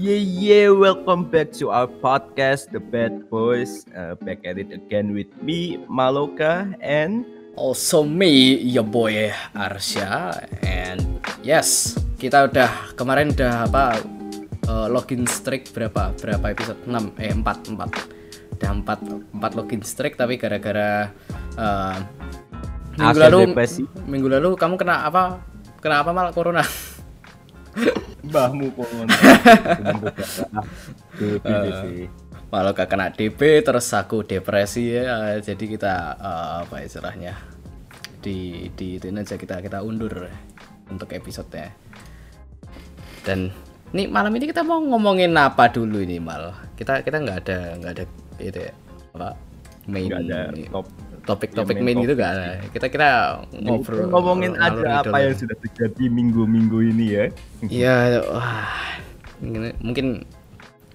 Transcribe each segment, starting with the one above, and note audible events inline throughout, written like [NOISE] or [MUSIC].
Yeah, yeah, welcome back to our podcast, The Bad Boys. Uh, back at it again with me, Maloka, and Also me, your boy Arsya And yes, kita udah kemarin udah apa uh, login streak berapa? Berapa episode? 6 eh 4 4. Udah 4 4 login streak tapi gara-gara uh, minggu Akhir lalu depresi. minggu lalu kamu kena apa? Kena apa mal corona? [LAUGHS] Mbahmu pohon. [LAUGHS] Malah gak kena DP terus aku depresi ya. Jadi kita uh, apa istilahnya? Di di itu aja kita kita undur untuk episodenya. Dan nih malam ini kita mau ngomongin apa dulu ini mal? Kita kita nggak ada nggak ada itu ya apa main Nggak ada top. Topik-topik ya, main main gitu gak ada. Kita kita ngobrol ngomongin aja apa yang sudah terjadi minggu-minggu ini ya. Iya, wah. Mungkin,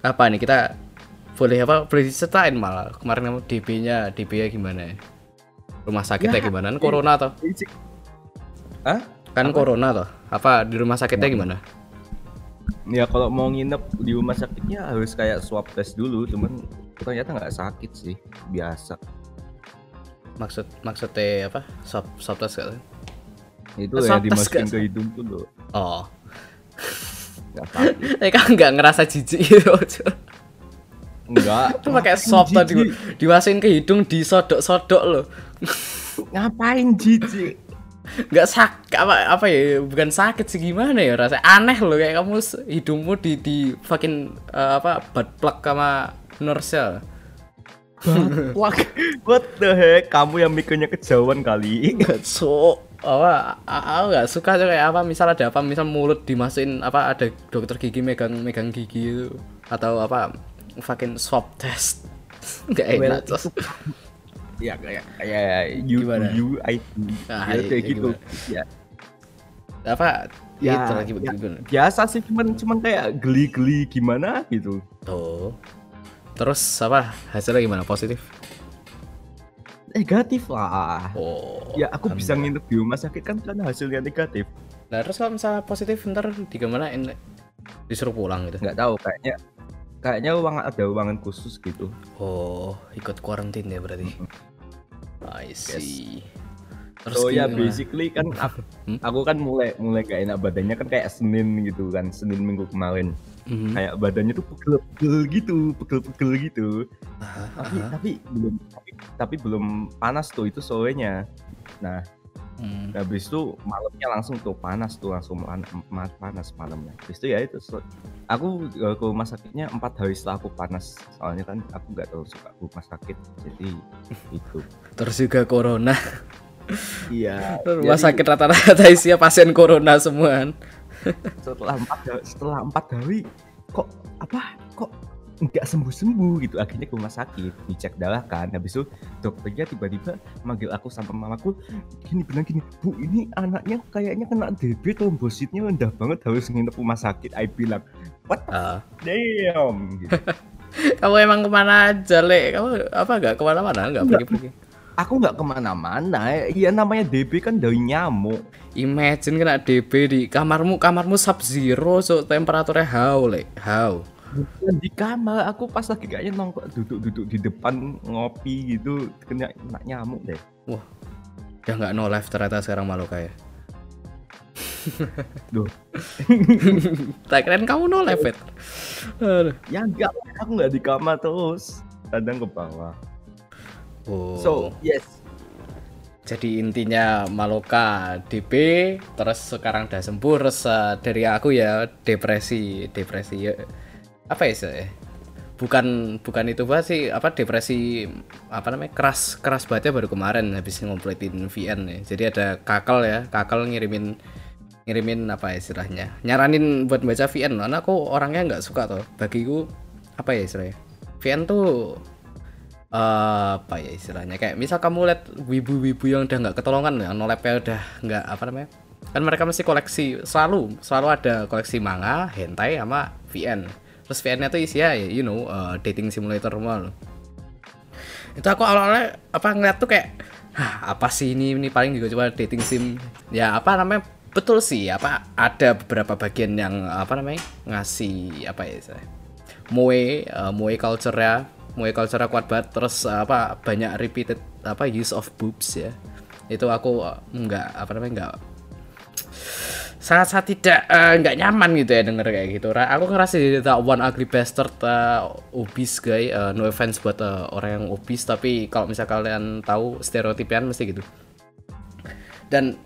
apa nih kita boleh apa boleh diceritain malah kemarin kamu DP-nya DP-nya gimana ya? Rumah sakitnya Ya, gimana? Kan corona toh? Hah? Kan corona toh? Apa di rumah sakitnya gimana? Ya kalau mau nginep di rumah sakitnya harus kayak swab test dulu, cuman ternyata nggak sakit sih, biasa. Maksud maksudnya apa? Swab swab test gak? Itu yang test dimasukin ke hidung tuh loh, Oh, [LAUGHS] eh kan nggak ngerasa jijik gitu. Enggak. Itu pakai swab tadi dimasukin ke hidung disodok-sodok loh. Ngapain jijik? nggak sak apa apa ya bukan sakit sih gimana ya rasanya aneh loh kayak kamu hidungmu di di fucking eh, apa butt plug sama nurse ya Wah, [LAUGHS] what the heck? Kamu yang mikirnya kejauhan kali. so apa aku nggak suka tuh kayak apa misal ada apa misal mulut dimasukin apa ada dokter gigi megang megang gigi itu atau apa fucking swab test [LAUGHS] nggak Well, enak Cos. [LAUGHS] ya kayak kayak you Gimana? you I Ah, ya, iya, kayak iya, gitu. Ya, apa Ya, itu lagi ya. gimana biasa sih cuman cuman kayak geli-geli gimana gitu. tuh terus apa hasilnya gimana positif Negatif lah. oh Ya aku bisa nginep di rumah sakit kan karena hasilnya negatif. Nah terus kalau misalnya positif ntar di gimana disuruh pulang gitu? Nggak tahu kayaknya kayaknya ruangan ada ruangan khusus gitu. Oh ikut quarantine ya berarti? I see. Terus so ya basically kan aku, Hmm? aku kan mulai mulai gak enak badannya kan kayak Senin gitu kan Senin minggu kemarin Mhm. kayak badannya tuh pegel-pegel gitu pegel-pegel gitu Aha, tapi aha. tapi belum tapi, tapi belum panas tuh itu sorenya nah Hmm. habis itu malamnya langsung tuh panas tuh langsung panas malamnya habis itu ya itu so- aku eh, ke rumah sakitnya empat hari setelah aku panas soalnya kan aku nggak terlalu suka ke rumah sakit jadi [LAUGHS] itu Terus juga corona. iya Rumah jadi sakit rata-rata isinya pasien corona semua. Setelah empat setelah empat hari kok apa kok nggak sembuh sembuh gitu akhirnya ke rumah sakit dicek darah kan habis itu dokternya tiba-tiba manggil aku sama mamaku gini bilang gini bu ini anaknya kayaknya kena DB trombositnya rendah banget harus nginep rumah sakit I bilang what Ah. damn gitu. [LAUGHS] kamu emang ke mana aja le? Kamu apa nggak ke mana-mana? Nggak. pergi-pergi? Aku nggak ke mana-mana ya namanya DB kan dari nyamuk Imagine kena DB di kamarmu, kamarmu sub zero, so temperaturnya how le? How? Bukan di kamar aku pas lagi kayaknya nongkrong duduk-duduk di depan ngopi gitu kena, kena nyamuk deh Udah nggak no life ternyata sekarang malu kayak. [LAUGHS] Duh. tak keren kamu no life. Ya enggak, aku nggak di kamar terus. Kadang ke bawah. Oh. So, yes. jadi intinya Maloka DP terus sekarang udah sembuh terus eh, dari aku ya depresi depresi ya apa ya sih bukan bukan itu banget sih apa depresi apa namanya keras keras bangetnya baru kemarin habis ngomplitin VN ya jadi ada kakal ya kakal ngirimin ngirimin apa ya istilahnya nyaranin buat baca VN karena aku orangnya nggak suka tuh bagiku apa ya istilahnya VN tuh eh, apa ya istilahnya? Kayak misal kamu lihat wibu-wibu yang udah nggak ketolongan yang nolapnya udah nggak apa namanya? Kan mereka mesti koleksi selalu selalu ada koleksi manga hentai sama VN terus VN nya tuh isinya ya you know eh, dating simulator loh itu aku awalnya apa ngeliat tuh kayak Hah, apa sih ini? Ini paling juga cuma dating sim. Ya apa namanya? Betul sih apa ada beberapa bagian yang apa namanya ngasih apa ya saya moe uh, moe culture ya moe culture kuat banget. Terus uh, apa banyak repeated apa use of boobs ya. Itu aku uh, nggak apa namanya nggak sangat sangat tidak uh, nggak nyaman gitu ya denger kayak gitu. Aku ngerasa jadi tak one ugly bastard uh, obese guy uh, no offense buat uh, orang yang obese tapi kalau misal kalian tahu stereotipian mesti gitu. Dan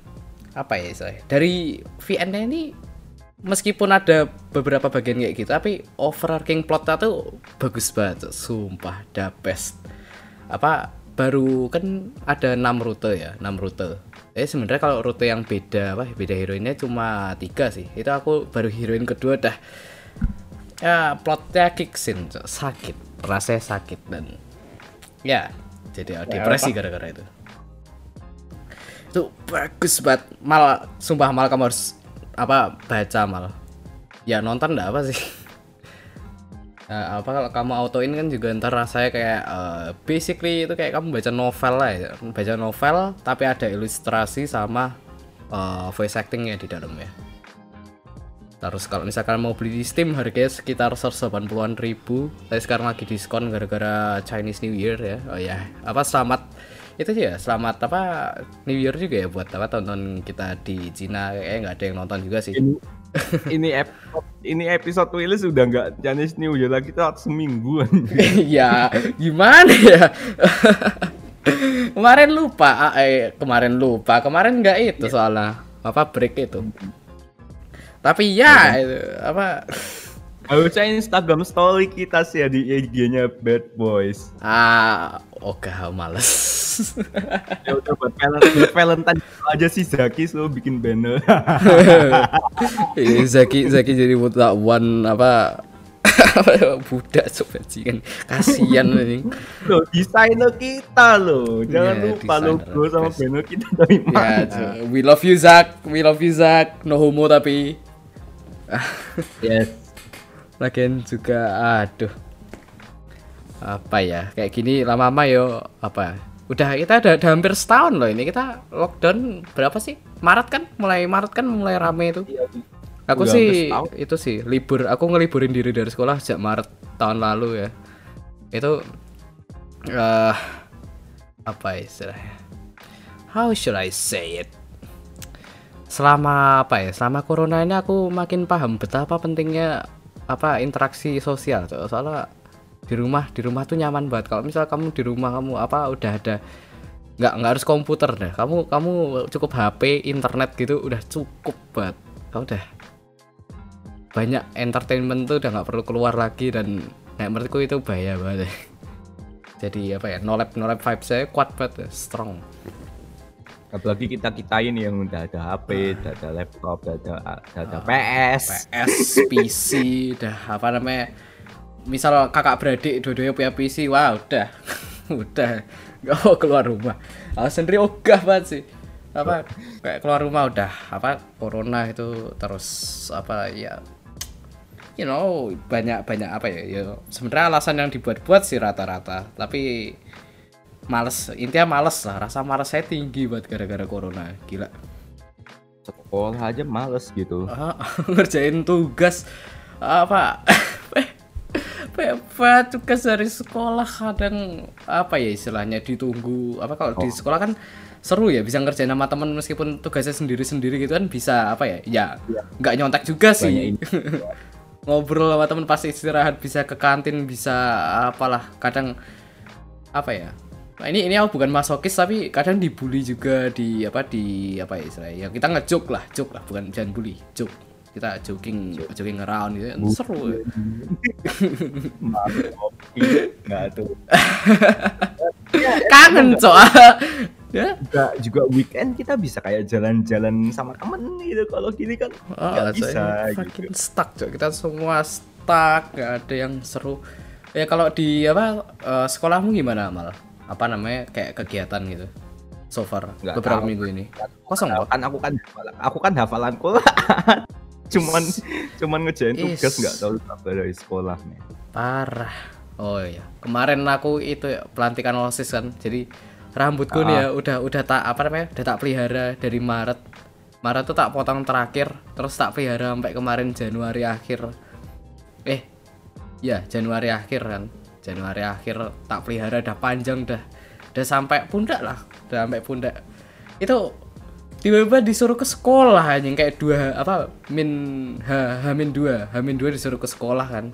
apa ya saya dari VN ini meskipun ada beberapa bagian kayak gitu tapi overarching plotnya tuh bagus banget sumpah the best. Apa baru kan ada 6 rute ya 6 rute. Eh sebenarnya kalau rute yang beda apa beda heroinnya cuma tiga sih. Itu aku baru heroin kedua dah. Ya plotnya kiksin sakit rasanya sakit dan ya jadi depresi gara-gara itu. Itu bagus banget. Mal sumpah mal kamu harus apa baca mal? Ya nonton enggak apa sih? Nah, [LAUGHS] apa kalau kamu autoin kan juga ntar rasanya kayak eh, basically itu kayak kamu baca novel lah ya. Baca novel tapi ada ilustrasi sama eh, voice actingnya di dalamnya. Terus kalau misalkan mau beli di Steam harganya sekitar 180-an ribu. Tapi sekarang lagi diskon gara-gara Chinese New Year ya. Oh ya apa selamat itu sih ya selamat apa New Year juga ya buat apa tonton kita di Cina kayaknya nggak ada yang nonton juga sih. Ini ini episode ini episode Willis sudah nggak Chinese New Year lagi kita semingguan. [LAUGHS] ya gimana ya? Kemarin lupa ah, eh kemarin lupa kemarin nggak itu soalnya apa break itu. Tapi ya itu apa Harusnya Instagram story kita sih ya di IG-nya Bad Boys. ah oke males [LAUGHS] Ya udah buat Valentine, aja sih Zaki selalu bikin banner. [LAUGHS] Iya, Zaki Zaki jadi buta one apa [LAUGHS] apa budak bajingan kasihan ini loh, desainer kita loh. Jangan Iya, lupa logo sama best. banner kita dari ya mana. Cok. we love you Zak we love you Zak no homo tapi Yes. Lagian juga aduh. Apa ya? Kayak gini lama-lama yo apa? Udah kita udah, udah hampir setahun loh ini kita lockdown berapa sih? Maret kan? Mulai Maret kan mulai rame itu. Aku Udah sih itu sih libur. Aku ngeliburin diri dari sekolah sejak Maret tahun lalu ya. Itu eh apa istilahnya? How should I say it? selama apa ya selama corona ini aku makin paham betapa pentingnya apa interaksi sosial Cok. soalnya di rumah di rumah tuh nyaman banget. Kalau misal kamu di rumah kamu apa udah ada nggak nggak harus komputer deh. Kamu kamu cukup HP internet gitu udah cukup banget. Kamu udah banyak entertainment tuh udah nggak perlu keluar lagi dan nah, menurutku itu bahaya banget. [LAUGHS] Jadi apa ya nolep nolep vibe saya kuat banget strong Apalagi kita kita ini yang udah ada HP, udah ada laptop, udah ada, udah ada PS. PS, PC, [LAUGHS] udah apa namanya? Misal kakak beradik dua-duanya punya PC, wah udah, [LAUGHS] udah nggak mau keluar rumah. Aku sendiri ogah banget sih. Apa kayak keluar rumah udah apa corona itu terus apa ya you know banyak banyak apa ya ya sebenarnya alasan yang dibuat-buat sih rata-rata tapi males intinya males lah rasa males saya tinggi buat gara-gara corona gila. Sekolah aja males gitu. Ah, [LAUGHS] ngerjain tugas apa apa [LAUGHS] tugas dari sekolah kadang apa ya istilahnya ditunggu apa kalau di sekolah kan seru ya bisa ngerjain sama temen meskipun tugasnya sendiri-sendiri gitu kan bisa apa ya ya nggak nyontek juga Banyak sih. [LAUGHS] ngobrol sama temen pas istirahat bisa ke kantin bisa apalah kadang apa ya Nah, ini ini aku bukan masokis tapi kadang dibully juga di apa di apa ya istilahnya ya kita ngejuk lah juk lah bukan jangan bully juk kita joking joking around gitu seru [LAUGHS] ya. Kopi. Nggak tuh. [LAUGHS] kangen soal [LAUGHS] ya Juga, juga weekend kita bisa kayak jalan-jalan sama temen gitu. Kalau gini kan Oh, nggak bisa. gitu. stuck Cok. kita semua stuck nggak ada yang seru ya kalau di apa eh, sekolahmu gimana mal apa namanya kayak kegiatan gitu. So far Nggak beberapa tahu. minggu ini. Kosong kok kan aku kan aku kan hafalanku. [LAUGHS] Cuman cuman ngejain tugas nggak tahu kabar dari sekolah nih. parah. Oh iya. Kemarin aku itu ya, pelantikan osis kan. Jadi rambutku nih ya Ah. udah udah tak apa namanya udah tak pelihara dari Maret. Maret tuh tak potong terakhir terus tak pelihara sampai kemarin Januari akhir. Eh ya Januari akhir kan Januari akhir tak pelihara udah panjang dah udah sampai pundak lah udah sampai pundak. Itu tiba-tiba disuruh ke sekolah anjing kayak dua apa min h hamin dua hamin dua disuruh ke sekolah kan.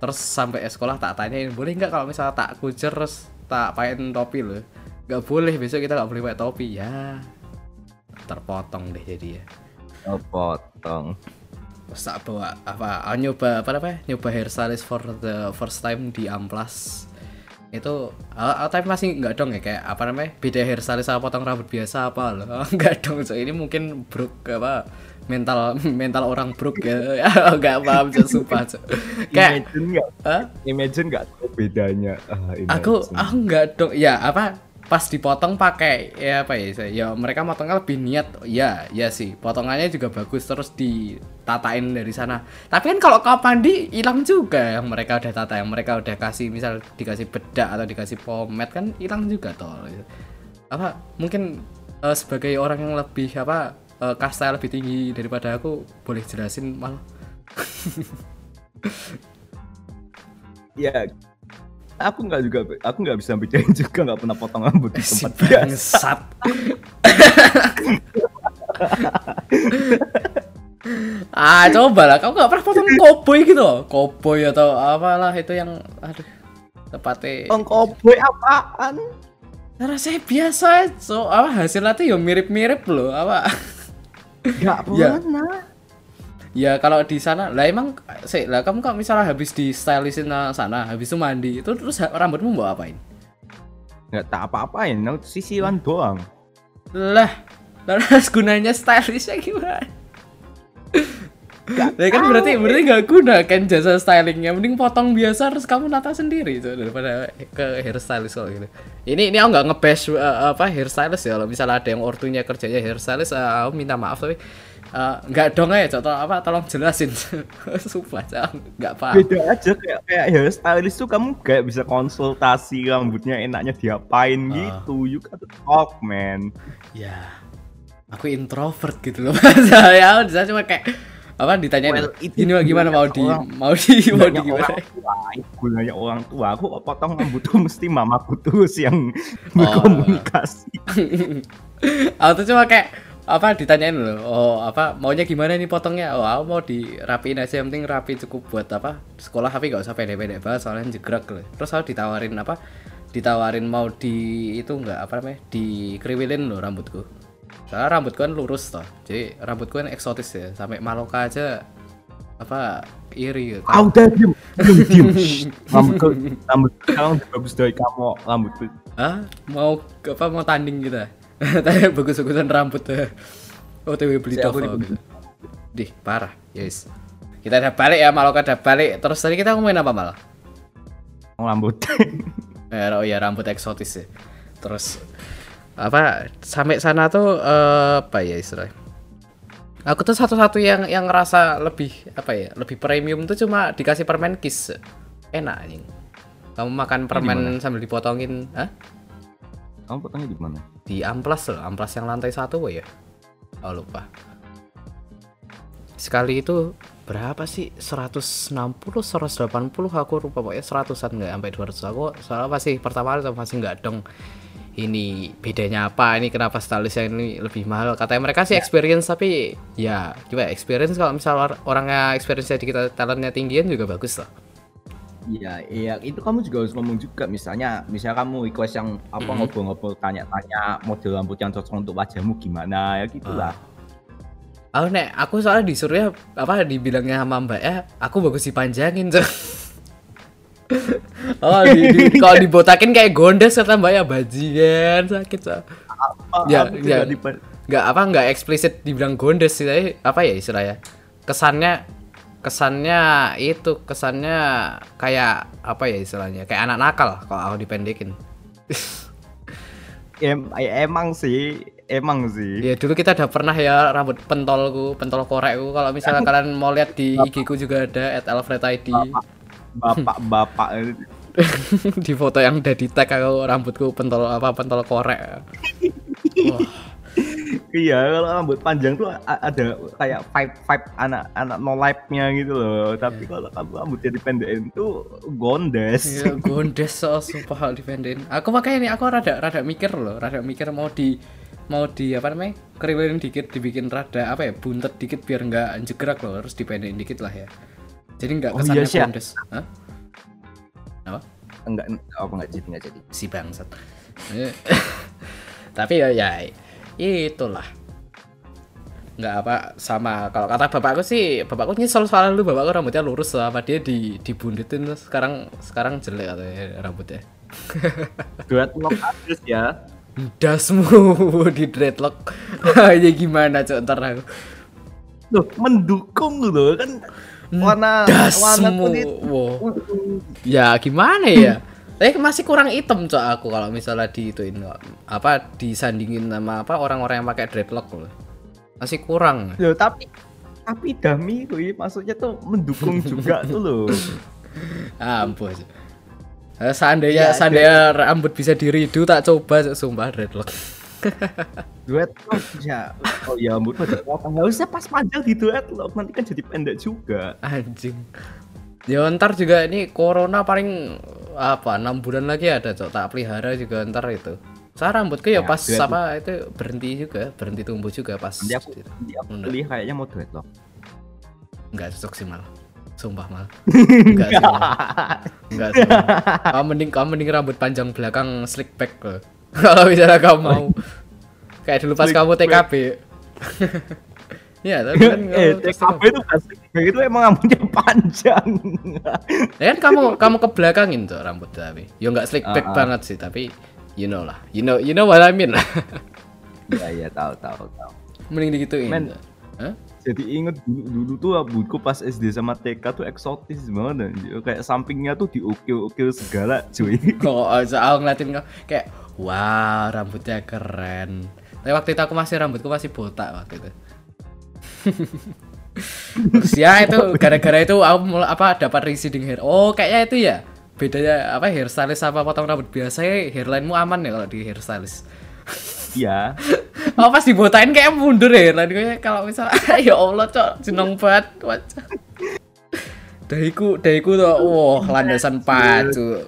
Terus sampai sekolah tak tanyain boleh nggak kalau misalnya tak kucer terus tak pakein topi loh nggak boleh besok kita nggak boleh pakai topi. Ya terpotong deh jadi ya. Potong. terus tak bawa apa ah, nyoba apa namanya? Nyoba hairstylist for the first time di amplas. Itu ah, tapi masih nggak dong ya? Kayak apa namanya? Beda hairstylist sama potong rambut biasa apa? Loh [LAUGHS] nggak dong. So ini mungkin brook apa mental [LAUGHS] mental orang brook [LAUGHS] ya. Nggak paham Cok, sumpah Cok. kayak Imagine nggak? Hah? Imagine nggak bedanya? Ah, aku aku nggak dong. Ya apa pas dipotong pakai ya apa ya saya- ya mereka motongnya lebih niat ya ya sih. Potongannya juga bagus terus ditatain dari sana. Tapi kan kalau kapandi hilang juga yang mereka udah tata yang mereka udah kasih misal dikasih bedak atau dikasih pomade kan hilang juga toh. Apa mungkin eh, sebagai orang yang lebih apa eh, kasta lebih tinggi daripada aku boleh jelasin mal ya aku nggak juga aku nggak bisa bedain juga nggak pernah potong rambut di si tempat biasa. Bangsat ah coba lah kamu gak pernah potong koboi gitu loh. Koboi atau apalah itu yang aduh tepatnya potong koboi apaan? Rasanya biasa so apa hasilnya tuh ya mirip-mirip loh apa? Nggak Ya. pernah ya kalau di sana lah emang sih lah kamu kalau misalnya habis di stylistin sana habis itu mandi itu terus rambutmu mau apain? Nggak tak apa-apain no, sisiran doang. Lah terus [LAUGHS] gunanya stylishnya gimana? Ya kan berarti berarti nggak guna kan jasa stylingnya mending potong biasa terus kamu nata sendiri itu daripada ke hairstylist kalau gitu. Ini ini aku nggak ngebash uh, apa hairstylist ya kalau misalnya ada yang ortunya kerjanya hairstylist uh, aku minta maaf tapi uh, nggak dong ya contoh apa tolong jelasin. [LAUGHS] Sumpah Cak. nggak paham. Beda aja kayak kayak hairstylist tuh kamu kayak bisa konsultasi rambutnya enaknya diapain Ah. gitu. You gotta talk man. Ya aku introvert gitu loh [LAUGHS] saya di sana cuma kayak apa ditanyain Well, itu ini gimana? Mau di orang- mau di mau di gimana? orang tua, gunanya orang tua. Aku potong rambut tuh mesti mamaku terus yang [LAUGHS] Oh. berkomunikasi. Aku tuh cuma kayak apa ditanyain loh oh apa maunya gimana nih potongnya? Oh aku mau dirapiin aja yang penting rapi cukup buat apa sekolah tapi gak usah pendek-pendek banget soalnya jegrek loh terus aku ditawarin apa ditawarin mau di itu enggak apa namanya dikriwilin loh rambutku. Soalnya rambutku kan lurus toh jadi rambutku kan eksotis ya sampai Maloka aja apa iri ya ah udah diem diem diem. Rambutku rambut sekarang bagus dari kamu rambutku. Hah? Mau apa mau tanding kita? [LAUGHS] Tanya bagus-bagusan rambut tuh. OTW beli Si, toko di- gitu. Dih, parah. Yes. Kita udah balik ya, Maloka udah balik. Terus tadi kita ngomongin apa malah? rambut [LAUGHS] Eh, oh ya rambut eksotis ya. Terus apa sampai sana tuh eh, apa ya istilahnya? Aku tuh satu-satu yang yang ngerasa lebih apa ya, lebih premium tuh cuma dikasih permen kiss. Enak anjing. Kamu makan permen sambil dipotongin, hah? kamu potongnya di mana di amplas loh amplas yang lantai satu ya? Oh lupa. Sekali itu berapa sih? 160 180 aku lupa pokoknya seratusan nggak sampai 200 aku soalnya masih pertama kali masih nggak dong ini bedanya apa ini kenapa stylist yang ini lebih mahal. Katanya mereka sih experience tapi ya gimana experience kalau misal or- orangnya experience di kita talentnya tinggian juga bagus lah Iya, iya itu kamu juga harus ngomong juga misalnya, misalnya kamu request yang apa Mhm. ngobrol-ngobrol tanya-tanya model rambut yang cocok untuk wajahmu gimana ya gitulah. Oh nek aku soalnya disuruhnya apa dibilangnya sama mbak ya aku bagus dipanjangin tuh. [LAUGHS] oh di, di- kalau dibotakin kayak gondes kata mbak ya bajingan sakit so. Apa, Ya, ya. nggak apa nggak eksplisit dibilang gondes sih tapi apa ya istilahnya kesannya kesannya itu kesannya kayak apa ya istilahnya kayak anak nakal kalau aku dipendekin. Em, [LAUGHS] ya, emang sih, emang sih. ya dulu kita udah pernah ya rambut pentolku pentol korekku. Kalau misalnya [LAUGHS] kalian mau lihat di IG ku juga ada at Alfred ID Bapak-bapak. [LAUGHS] Di foto yang udah di tag aku rambutku pentol apa pentol korek. Wah, Iya, kalau rambut panjang tuh ada kayak vibe vibe anak-anak no life-nya gitu loh. Tapi Iya. kalau kamu rambutnya dipendekin tuh gondes. Iya, gondes so sumpah kalau dipendekin. Aku makanya ini aku rada rada mikir loh, rada mikir mau di mau di apa namanya kerilin dikit dibikin rada apa ya buntet dikit biar nggak jegrak loh harus dipendekin dikit lah ya jadi nggak Oh kesannya iya, Sya. gondes Hah? apa Enggak, apa enggak jadi enggak jadi. si bangsat [LAUGHS] tapi ya ya itulah. Nggak apa sama. Kalau kata bapakku sih bapakku nyesel soalnya dulu bapakku rambutnya lurus sama dia di dibunditin terus sekarang sekarang jelek katanya rambutnya. [LAUGHS] Dreadlock habis ya. dasmu [LAUGHS] di dreadlock. [LAUGHS] Ya gimana cok ntar aku. Loh, mendukung loh kan warna warna dasmu. kulit. wow. ya gimana ya tapi masih kurang hitam cok aku kalau misalnya di ituin kok. apa disandingin sama apa orang-orang yang pakai dreadlock loh masih kurang Loh, tapi tapi dami kui maksudnya tuh mendukung [LAUGHS] juga tuh loh. [LAUGHS] Ah, ampun Eh, seandainya Iya, seandainya rambut bisa diridu tak coba sumpah dreadlock [LAUGHS] Dreadlock ya. Oh ya rambut udah potong. Harusnya pas panjang di dreadlock nanti kan jadi pendek juga. anjing ya ntar juga ini corona paling apa enam bulan lagi ada cok. Tak pelihara juga ntar itu. Saya rambutku ya Ya, pas apa itu berhenti juga berhenti tumbuh juga pas Nanti aku aku beli kayaknya mau dreadlock. nggak cocok sih malah sumpah malah [LAUGHS] nggak sih nggak sih kamu [LAUGHS] mending kamu mending rambut panjang belakang slick back loh. [LAUGHS] Kalau misalnya kamu mau. Kayak dulu pas Slick kamu back. TKB ya tapi kan eh, TKP itu pasti [LAUGHS] kayak gitu emang rambutnya panjang. Ya kan kamu kamu ke belakangin tuh rambut tapi. Ya nggak slick back Ah, ah. banget sih, tapi you know lah. You know you know what I mean lah. [LAUGHS] Iya iya tahu tahu tahu. Mending digituin. Men. Hah? Jadi inget dulu, dulu tuh rambutku pas SD sama TK tuh eksotis banget anjir. Kayak sampingnya tuh diukil-ukil segala cuy. [LAUGHS] Kok aja aku ngeliatin kau kayak wow rambutnya keren. Tapi waktu itu aku masih rambutku masih botak waktu itu. Terus ya itu gara-gara itu aku mulai apa dapat receding hair. Oh kayaknya itu ya bedanya apa hairstylist sama potong rambut biasa hairline-mu aman ya kalau di hairstylist. Iya. [LAUGHS] Oh pas dibotain kayak mundur ya hairline gue kalau misal [LAUGHS] ya Allah cok jeneng banget wajah. Dahiku dahiku tuh wah landasan pacu.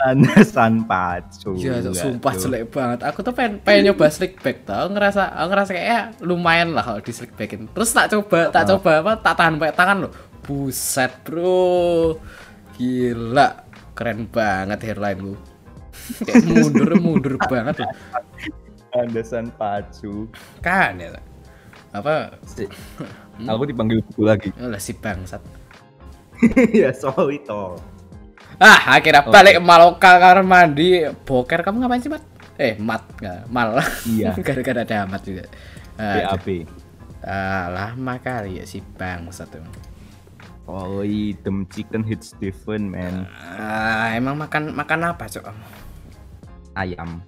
Landasan pacu. Iya, sumpah Cuk. jelek banget. Aku tuh pengen, pengen nyoba slick back tau. Ngerasa, aku ngerasa kayak lumayan lah kalau di slick backin. Terus tak coba, tak coba apa, tak tahan pakai tangan loh. Buset bro, gila, keren banget hairline lu. kayak mundur [LAUGHS] mundur banget loh. Landasan pacu. Kan ya. Apa? Si- Aku dipanggil buku lagi. Lah si bangsat. [LAUGHS] ya sorry toh. Ah, akhirnya balik ke Maloka kamar mandi. Boker kamu ngapain sih, Mat? Eh, Mat, nggak, Mal. Iya. [LAUGHS] Gara-gara ada Mat juga. BAB. Ah, lama kali ya si bang satu. Oh, dem chicken hits different man. Ah, emang makan makan apa, Cok? Ayam.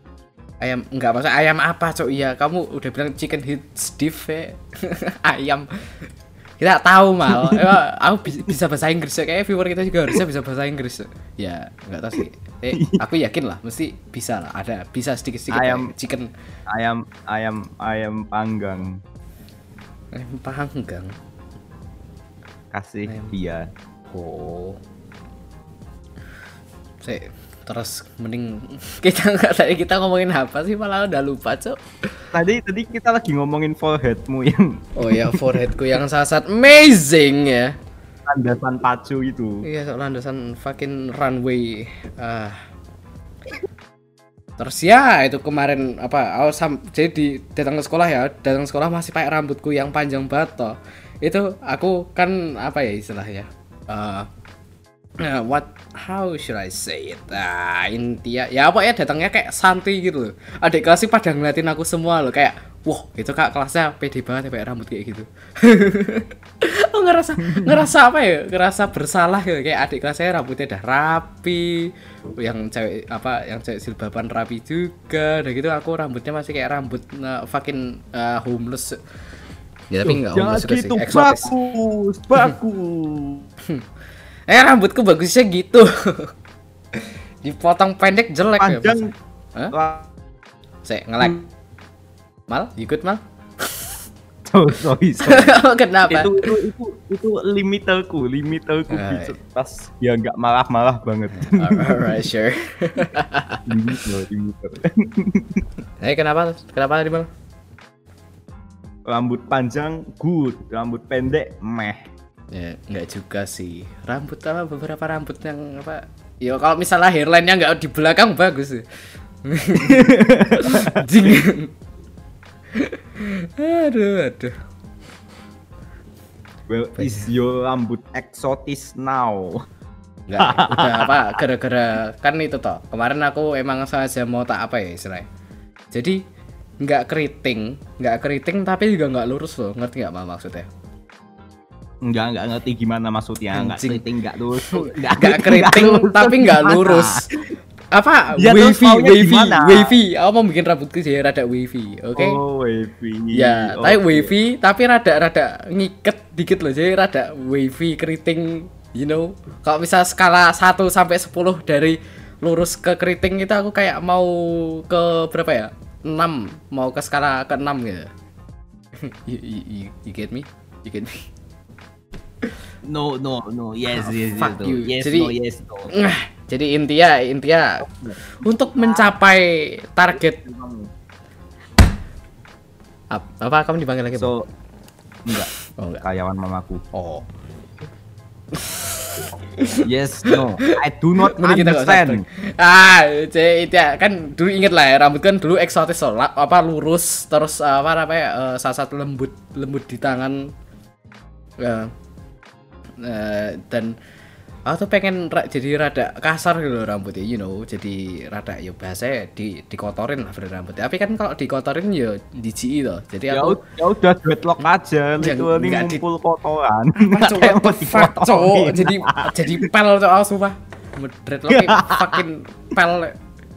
Ayam enggak maksud ayam apa, Cok? Iya, kamu udah bilang chicken hits diff ya. [LAUGHS] ayam. Kita tahu mal. Aku bi- bisa bahasa Inggris ya. Kayaknya viewer kita juga harusnya bisa bahasa Inggris. Ya, enggak tahu sih. Eh, aku yakin lah, mesti bisa lah. Ada bisa sedikit-sedikit Ayam. kayak chicken Ayam ayam ayam panggang. ayam panggang. Kasih Ayam. dia. Oh. Saya terus mending [LAUGHS] kita nggak tadi kita ngomongin apa sih malah udah lupa cok Tadi tadi kita lagi ngomongin foreheadmu yang oh ya foreheadku yang sangat amazing ya. Landasan pacu itu. iya landasan fucking runway ah. Terus ya itu kemarin apa aku sam jadi di datang ke sekolah ya datang ke sekolah masih pakai rambutku yang panjang banget toh. Itu aku kan apa ya istilahnya Eh, Nah, what how should I say it? Nah, intinya ya apa ya datangnya kayak santai gitu loh. Adik kelasnya pada ngeliatin aku semua loh kayak, wah itu kak kelasnya pede banget ya pakai rambut kayak gitu. [LAUGHS] oh, ngerasa ngerasa apa ya? Ngerasa bersalah gitu kayak adik kelasnya rambutnya udah rapi, yang cewek apa yang cewek silbaban rapi juga, udah gitu aku rambutnya masih kayak rambut uh, fucking uh, homeless. Ya tapi enggak homeless gitu sih, eksotis. bagus, bagus. Eh rambutku bagusnya gitu. [LAUGHS] Dipotong pendek jelek ya. Panjang. Hah? Wah, Saya ngelek. Mal, ikut mal? Oh, [LAUGHS] sorry, sorry. [LAUGHS] Kenapa? itu itu itu itu limiterku, limiterku Ah, gitu. Pas ya nggak marah-marah banget. Alright, sure. limiter, limiter. Eh, kenapa? Kenapa tadi mal? Rambut panjang good, rambut pendek meh. Ya, nggak juga sih. Rambut apa beberapa rambut yang apa? Ya kalau misalnya hairline-nya nggak di belakang bagus sih. [LAUGHS] Aduh, aduh. Well, is your rambut eksotis now? Nggak, udah apa? Gara-gara kan itu toh. Kemarin aku emang sengaja mau tak apa ya istilahnya. Jadi nggak keriting, nggak keriting tapi juga nggak lurus loh. Ngerti nggak maksudnya? Enggak, enggak ngerti gimana maksudnya. Enggak keriting, enggak lurus. Nggak keriting tapi nggak Gimana? lurus. Apa? Ya, wavy, wavy, gimana? wavy. Aku mau bikin rambutku jadi rada wavy, oke? Oh, wavy. Ya, Oke. tapi wavy, tapi rada-rada ngiket dikit loh, jadi rada wavy keriting, you know. Kalau misal skala 1 sampai 10 dari lurus ke keriting itu aku kayak mau ke berapa ya? 6, mau ke skala ke 6 gitu. [LAUGHS] you, you, you, you get me? You get me? No, no, no. Yes, Ah, yes, fuck yes. no. Yes, Jadi- no, yes, no. Jadi intinya intinya untuk mencapai target apa, apa kamu dipanggil lagi? Bang? So, enggak. oh enggak. Karyawan mamaku. Oh. [LAUGHS] Yes, no. I do not Mending kita understand. break. Ah, jadi itu ya, kan dulu inget lah ya rambut kan dulu eksotis la- apa lurus terus apa namanya eh, saat lembut lembut di tangan Eh, eh, dan aku tuh pengen ra- jadi rada kasar gitu loh rambutnya, you know, jadi rada ya bahasa di dikotorin lah bener rambutnya. Tapi kan kalau dikotorin ya diji loh. Jadi Ya, aku ya udah dreadlock aja, [LAUGHS] nggak di- ngumpul kotoran. [LAUGHS] Cowok, jadi jadi pel cowok sumpah dreadlocknya [LAUGHS] fucking pel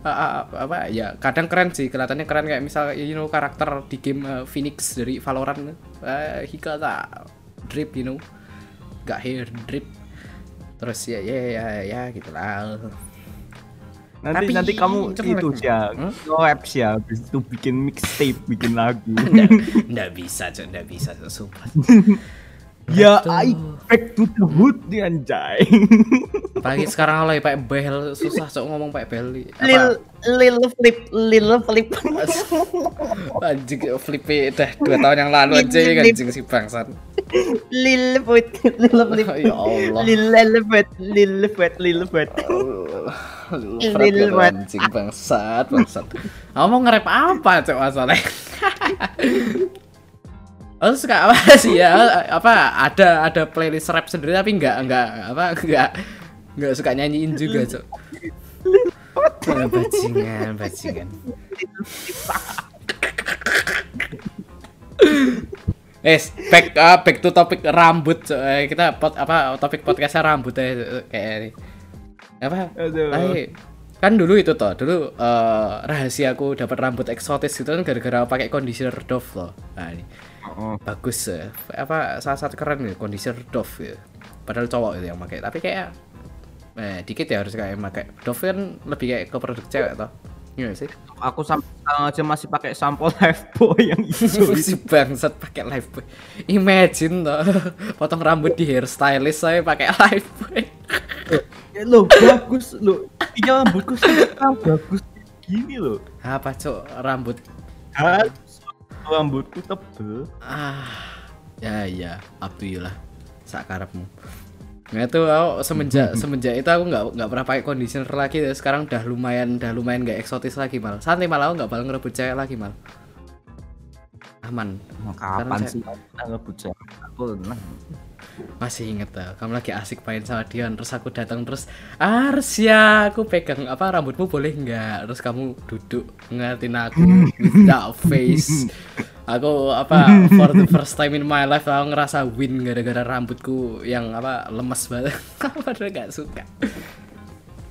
Uh, uh, apa ya kadang keren sih kelihatannya keren kayak misal you know karakter di game uh, Phoenix dari Valorant uh, he got a drip you know gak hair drip terus ya ya ya ya gitulah Nanti Tapi nanti kamu itu sih ya, Hmm? sih ya, habis itu bikin mixtape, bikin lagu. nggak bisa cok nggak bisa Cok, sumpah [LAUGHS] ya. I back to the hood nih anjay. [LAUGHS] apalagi sekarang lagi pakai behel susah cok ngomong pakai behel Apa? Lil, lil flip, lil flip. [LAUGHS] anjing flip udah dua tahun yang lalu aja Flip. anjing si bangsat lil foot, [LAUGHS] lil flip. ya Allah Lil elephant, lil foot, lil foot. Lil what? anjing bangsat bangsat kamu mau nge-rap apa cok masalahnya Oh suka apa [LAUGHS] sih ya apa ada ada playlist rap sendiri tapi nggak nggak apa nggak nggak suka nyanyiin juga cok Ah, bajingan bajingan Yes, back uh, back to topik rambut. Cok. Eh, kita pot apa topik podcastnya rambut ya kayak ini. Apa? Aduh. Eh, kan dulu itu toh, dulu eh, rahasiaku dapat rambut eksotis itu kan gara-gara pakai conditioner Dove loh. Nah, ini Oh, bagus ya. Apa salah satu keren nih conditioner Dove ya. Padahal cowok itu yang pakai, tapi kayak eh dikit ya harus kayak pakai Dove kan lebih kayak ke produk cewek toh. Iya sih? aku sampai sekarang aja masih pakai sampo [LAUGHS] Lifebuoy yang hijau [LAUGHS] si itu. bangsat pakai live boy. Imagine toh, [LAUGHS] potong rambut di hairstylist saya pakai live boy. Ya, Loh, bagus loh. Iya rambutku sekarang bagus gini loh. Apa cok rambut? Kan rambutku tebel. Ah, ya ya, up to you lah. Sakarepmu. Nah itu aku semenjak [LAUGHS] semenjak itu aku nggak nggak pernah pakai conditioner lagi. terus Sekarang udah lumayan udah lumayan nggak eksotis lagi mal. Santai malah aku nggak bakal ngerebut cewek lagi mal. Aman. Mau kapan sih ngebut cewek? Aku. Masih inget tuh, kamu lagi asik main sama Dion Terus aku datang terus Arsya, aku pegang apa rambutmu boleh nggak? Terus kamu duduk ngeliatin aku with that face Aku apa for the first time in my life aku ngerasa win gara-gara rambutku yang apa lemes banget [LAUGHS] Padahal gak suka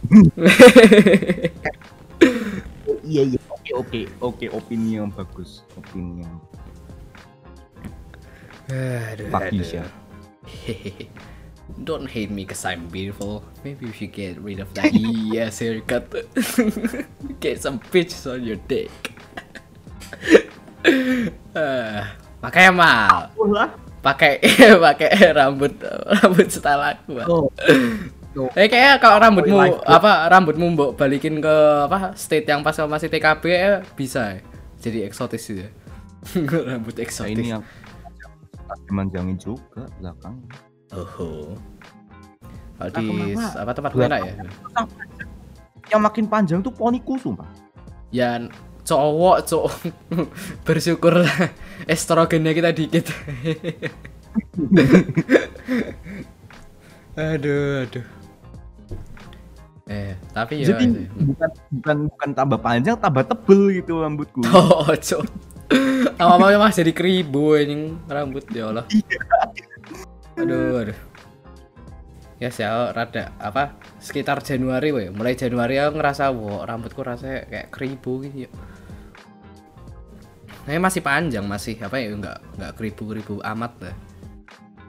[LAUGHS] iya iya. Oke oke oke opini yang bagus. Opini yang aduh. Sya. [LAUGHS] Don't hate me cause I'm beautiful. Maybe if you get rid of that yes haircut, [LAUGHS] get some bitches on your dick. Eh, makanya mal pakai [LAUGHS] pakai rambut rambut style aku. Oh. Eh kayaknya kalau rambutmu apa rambutmu mbok balikin ke apa state yang pas kamu masih TKB ya bisa ya. Jadi eksotis gitu. ya. Rambut Nah, eksotis. ini yang dimanjangin juga belakang. Oho. Kalau di apa tempat mana ya? Yang makin panjang tuh poniku sumpah. Ya cowok cowok [LAUGHS] bersyukurlah estrogennya kita dikit. [LAUGHS] aduh aduh. Eh tapi ya. Jadi bukan bukan bukan tambah panjang, tambah tebel gitu rambutku. [LAUGHS] Oh, cok. Lama-lama mas jadi keribu anjing rambut ya Allah. Aduh, aduh. Ya sih, aku rada apa sekitar Januari we. Mulai Januari aku ngerasa wow, rambutku rasanya kayak keribu gitu ya. Nah, masih panjang masih apa ya enggak enggak keribu-keribu amat lah.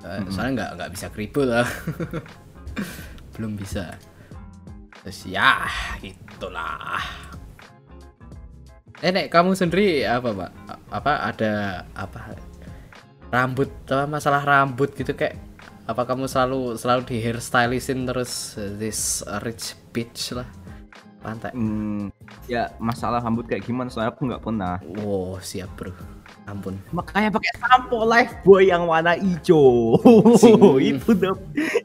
Eh, Soalnya enggak enggak bisa keribu lah. [LAUGHS] Belum bisa. Terus ya, gitulah. Eh, Nek, kamu sendiri apa, Pak? Apa ada apa rambut apa masalah rambut gitu kayak apa kamu selalu selalu di hairstylistin terus this rich bitch lah pantai Hmm, ya masalah rambut kayak gimana soalnya aku nggak pernah. wow siap bro ampun Makanya pakai sampo life boy yang warna hijau. [LAUGHS] Itu the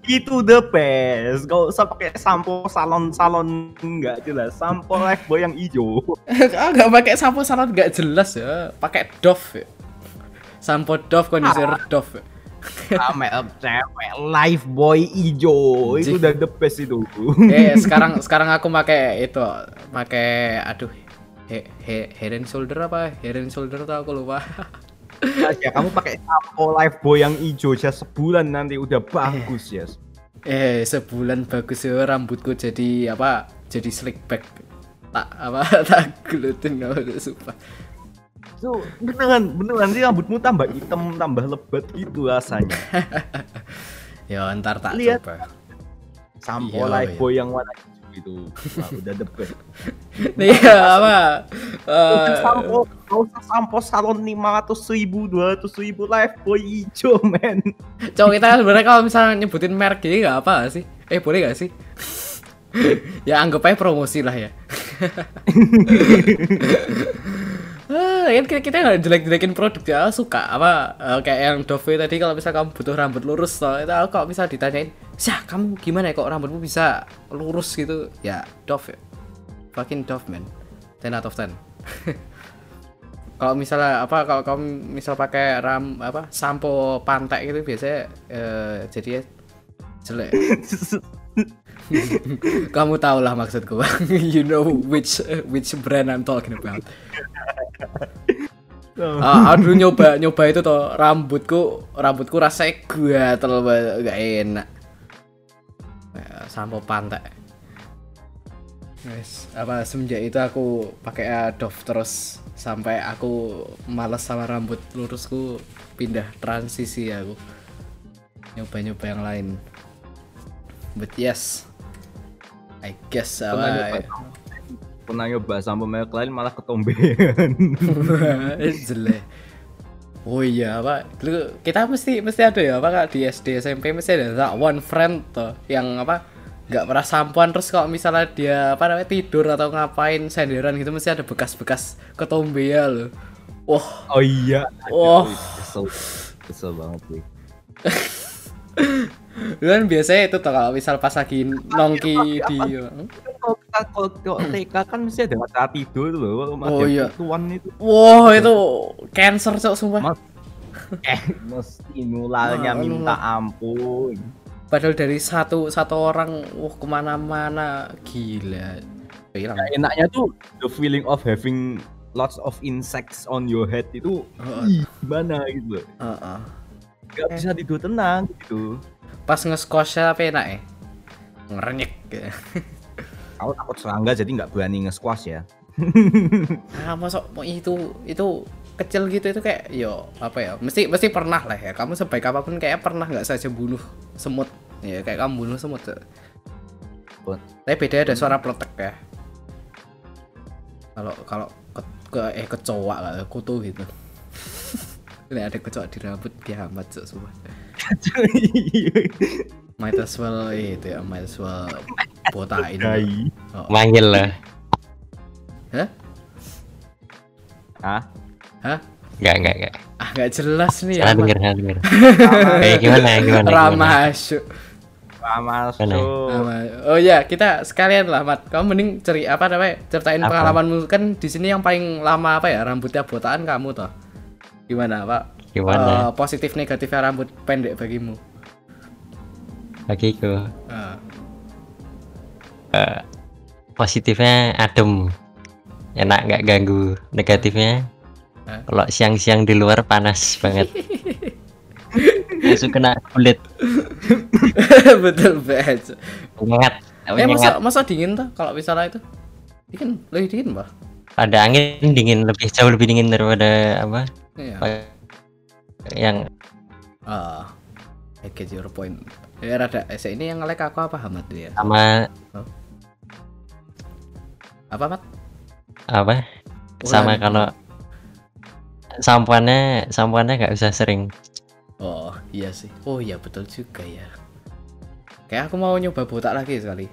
itu the best. Gak usah pakai sampo salon salon nggak jelas. Sampo life boy yang hijau. [LAUGHS] ah nggak pakai sampo salon nggak jelas ya pakai Dove ya. sampo Dove conditioner Dove ya. Ame cewek life boy hijau. Itu udah the best itu. eh sekarang [LAUGHS] sekarang aku pakai itu pakai aduh he, he, head and shoulder apa head and shoulder tuh aku lupa ya kamu pakai sampo life boy yang hijau aja sebulan nanti udah bagus ya. Eh sebulan bagus ya rambutku jadi apa? Jadi slick back. Tak apa [LAUGHS] tak gelutin nggak udah sumpah. So, beneran, beneran sih rambutmu tambah hitam, tambah lebat gitu rasanya. [LAUGHS] Ya ntar tak Lihat. coba. Sampo Iya, iya. boy yang warna hijau itu. Wah, udah best. [LAUGHS] Iya apa? Udah Eh, sampo, gak usah sampo salon 500 ribu, 200 ribu life boy hijau, men. cowok kita sebenarnya kalau misalnya nyebutin merek gini nggak apa sih? Eh boleh nggak sih? [LAUGHS] ya anggap aja promosi lah ya. [LAUGHS] Ah, kan kita kita nggak jelek-jelekin produk ya suka. Apa eh, kayak yang Dove tadi kalau misal kamu butuh rambut lurus toh itu aku kalau misal ditanyain Syah kamu gimana ya kok rambutmu bisa lurus gitu? Ya Dove. Fucking Dove man. 10 out of 10 [LAUGHS] kalau misalnya apa kalau kamu misal pakai ram apa sampo pantai gitu biasanya eh, jadi jelek. [LAUGHS] Kamu tahu lah maksudku. [LAUGHS] You know which which brand I'm talking about Ah, aduh nyoba nyoba itu toh rambutku rambutku rasanya gatel banget gak enak. Eh, sampo pantai Wes, apa semenjak itu aku pakai Dove terus sampai aku males sama rambut lurusku pindah transisi aku. Nyoba-nyoba yang lain. But yes I guess apa pernah nyoba sampo merek lain malah ketombean. [LAUGHS] jelek oh iya apa dulu kita mesti mesti ada ya apa kak di SD SMP mesti ada that one friend tuh yang apa nggak pernah sampoan terus kalau misalnya dia apa namanya tidur atau ngapain senderan gitu mesti ada bekas-bekas ketombe ya loh wah oh iya. Wah. Aduh, Kesel, kesel banget sih. [LAUGHS] kan biasanya itu tuh kalau misal pas lagi nongki di Kalau kita kalau kalau TK kan mesti ada mata tidur loh. Kalau Oh, ada iya. Tuan itu. wah itu cancer cok sumpah Mas. Eh, mesti nularnya Wah, minta ampun. padahal dari satu satu orang wah ke mana-mana gila hilang Ya, enaknya tuh the feeling of having lots of insects on your head itu ih, gimana gitu. Heeh. Gak bisa tidur tenang gitu. pas nge-squash apa enak ya ngerenyek Aku takut serangga jadi nggak berani nge-squash ya. [LAUGHS] ah masuk mau itu itu kecil gitu itu kayak yo apa ya mesti mesti pernah lah ya. Kamu sebaik apa pun kayak pernah nggak saja bunuh semut. Ya kayak kamu bunuh semut. Tuh. Buat- tapi beda ada suara peletek ya. Kalau kalau ke- ke eh kecoa lah kutu gitu. [LAUGHS] Ini ada kecoa di rambut kiamat cok semua [LAUGHS] might as well eh, itu ya might as well botain oh. Manggil lah. Hah? Hah? Hah? Enggak, enggak, enggak. ah nggak jelas nih Salah ya denger, salah denger. Eh, gimana, gimana, ramah asyuk Mana? Sama- Oh ya, kita sekalian lah, Mat. Kamu mending ceri apa namanya? Ceritain Apa? pengalamanmu kan di sini yang paling lama apa ya? Rambutnya botaan kamu toh. Gimana, Pak? Gimana? Eh, positif negatifnya rambut pendek bagimu. Bagiku. Ah. eh, positifnya adem. Enak nggak ganggu. Negatifnya Hah? kalau siang-siang di luar panas banget. [LAUGHS] Langsung kena kulit. [LAUGHS] Betul banget. Nyengat. Eh masa masa dingin tuh kalau misalnya itu? Dingin, lebih dingin, Pak. Ada angin dingin lebih jauh lebih dingin daripada apa? Iya. Yang Ah. I get your point. Ya rada eh, ini yang ngelek aku apa Hamad dia? sama Apa, Mat? apa? Sama Ulan. kalau sampuannya sampuannya nggak usah sering. Oh, iya sih. Oh iya betul juga ya. Kayak aku mau nyoba botak lagi sekali.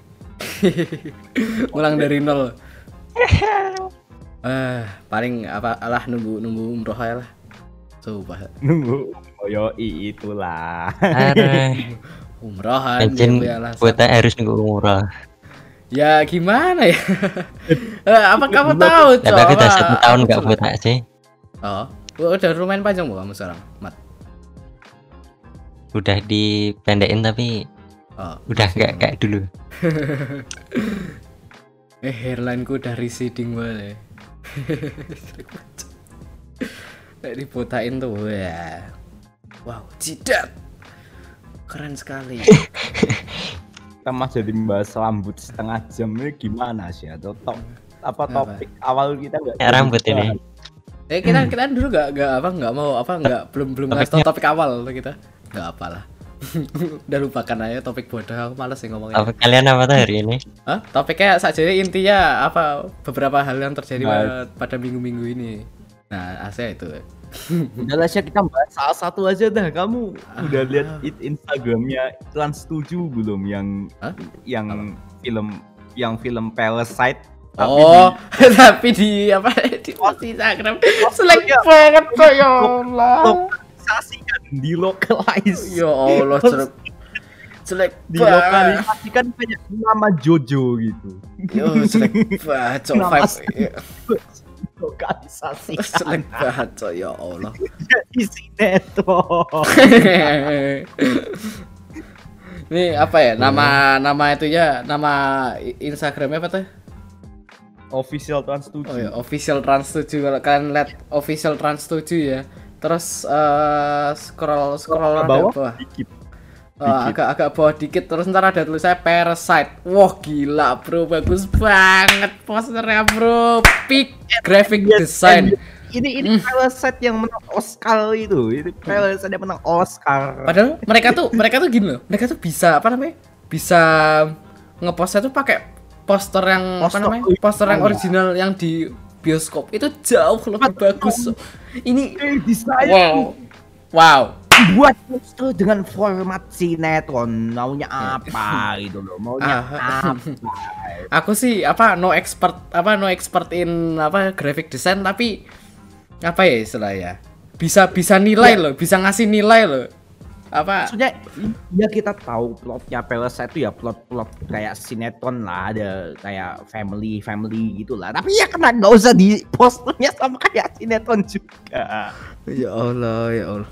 [LAUGHS] Ulang dari nol. [LAUGHS] Eh, paling apa alah nunggu nunggu umroh aja lah. Coba Nunggu. Oh yoi itulah. [LAUGHS] Umrohan Legend ya, alasan. buat harus nunggu umroh. Ya gimana ya? [LAUGHS] Eh, apa kamu tahu, Tapi aku udah Cok? satu tahun nggak coba? buta sih. Oh, udah lumayan panjang bu kamu sekarang, Mat. Udah dipendekin tapi Oh, udah nggak kayak dulu. [LAUGHS] eh hairline ku udah receding banget. Kayak dibotain tuh, wah. Wow, jidat. Keren sekali. [LAUGHS] Kita masih jadi membahas rambut setengah jam ini gimana sih? Atau top apa Apa? topik awal kita nggak? Kayak rambut ini. Eh kita kita dulu gak gak apa nggak mau apa nggak belum belum ngasih topik awal tuh kita nggak apalah [LAUGHS] udah lupakan aja topik bodoh aku males sih ngomongnya Apa kalian apa tuh hari ini? Hah? topiknya saja intinya apa beberapa hal yang terjadi Nah. pada minggu-minggu ini nah asal itu. Udah lah Syah, kita bahas salah satu aja dah. Kamu udah Ah. lihat it- Instagramnya Trans 7 belum? Yang Hah? yang film yang film Parasite tapi oh [LAUGHS] tapi di apa? Di post Instagram. Selek banget kok ya Allah. Dilokalisasikan, dilokalize, ya Allah jelek jelek banget. Dilokalisasikan kayak nama Jojo gitu. yo jelek banget cok Nama vibe Lokalisasikan jelek banget cok ya Allah jadi sinetron. [LAUGHS] Ini apa ya? Nama nama itu ya, nama Instagramnya apa tuh? Official Trans 7. Oh ya, official trans 7 kalau kalian lihat official trans 7 ya. Terus eh, scroll scroll ke bawah bawah. dikit. Eh, agak agak bawah dikit terus ntar ada tulisannya Parasite. Wah gila bro, bagus banget posternya bro. Peak graphic design. Ini ini Parasite yang menang Oscar itu. Ini Parasite yang menang Oscar. Padahal mereka tuh mereka tuh gini loh. Mereka tuh bisa apa namanya? Bisa ngepostnya tuh pakai poster yang apa Poster namanya? original. Poster yang original yang di bioskop itu jauh lebih bagus. Ini wow. Wow. Buat poster dengan format sinetron maunya apa [LAUGHS] gitu loh maunya Ah. apa Aku sih apa no expert apa no expert in apa graphic design tapi apa ya istilahnya? Bisa bisa nilai loh, bisa ngasih nilai loh. Apa maksudnya ya kita tahu plotnya Parasite itu ya plot-plot kayak sinetron lah ada kayak family family gitu lah tapi ya kena nggak usah di posternya sama kayak sinetron juga ya Allah, ya Allah.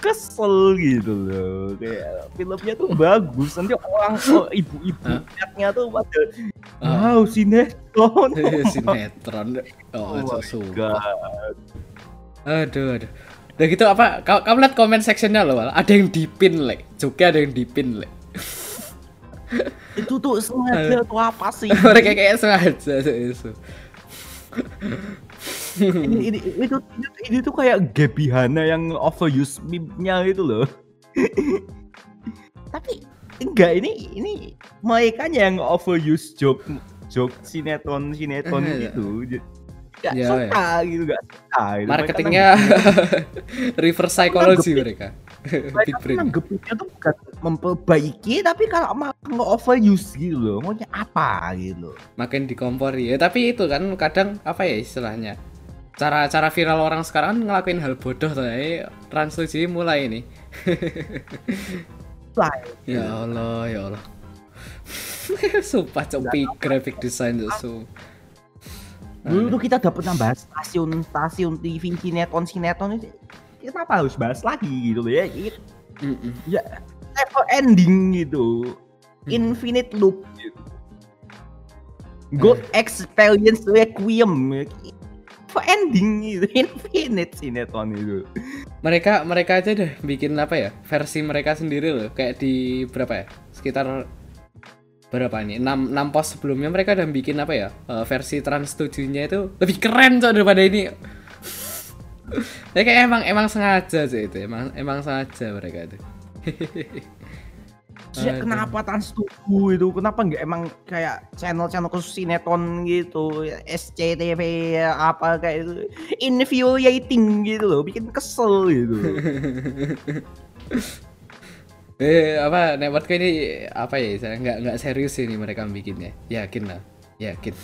Kesel gitu loh kayak filmnya tuh bagus nanti orang oh, ibu-ibu liatnya tuh pada Ah. wow sinetron [LAUGHS] sinetron. Oh, Oh. God. Aduh, aduh. Udah gitu apa? Kau kamu lihat comment sectionnya loh, ada yang dipin, lek. Juga ada yang dipin, lek. [LAUGHS] itu tuh sengaja tuh apa sih [LAUGHS] Mereka kayak sengaja itu. Ini, ini, itu, itu, ini tuh kayak Gaby Hana yang overuse meme-nya itu loh. Tapi enggak ini ini mereka yang overuse joke joke sinetron sinetron Eh, gitu gak Ya, suka gitu gak suka gitu. Marketingnya [LAUGHS] reverse psychology mereka. mereka Big tuh brain. nanggepinnya tuh bukan memperbaiki tapi kalau malah nge-overuse gitu loh maunya apa gitu Makin dikompori. Ya tapi itu kan kadang apa ya istilahnya? Cara-cara viral orang sekarang kan ngelakuin hal bodoh tuh. Eh, Trans 7 mulai ini. [LAUGHS] lah Ya Allah, ya Allah. [LAUGHS] Sumpah copi graphic design tuh su. dulu tuh kita udah pernah bahas stasiun stasiun TV sinetron sinetron itu kenapa harus bahas lagi gitu loh ya? Ya never ending gitu. Infinite loop gitu. God experience requiem ending gitu [LAUGHS] infinite sinetron itu Mereka mereka aja deh bikin apa ya? Versi mereka sendiri loh. Kayak di berapa ya? Sekitar berapa ini? 6, 6 pos sebelumnya mereka udah bikin apa ya? eh, versi Trans 7-nya itu lebih keren cok daripada ini. [LAUGHS] ya kayak emang emang sengaja sih itu. Emang emang sengaja mereka itu. [LAUGHS] Ya, Aduh. kenapa Trans 7 itu? Kenapa nggak emang kayak channel-channel khusus sinetron gitu, SCTV apa kayak itu infuriating gitu loh, bikin kesel gitu. [LAUGHS] Eh apa network ini apa ya? Saya nggak nggak serius ini mereka bikinnya. Yakin lah, yakin. [LAUGHS]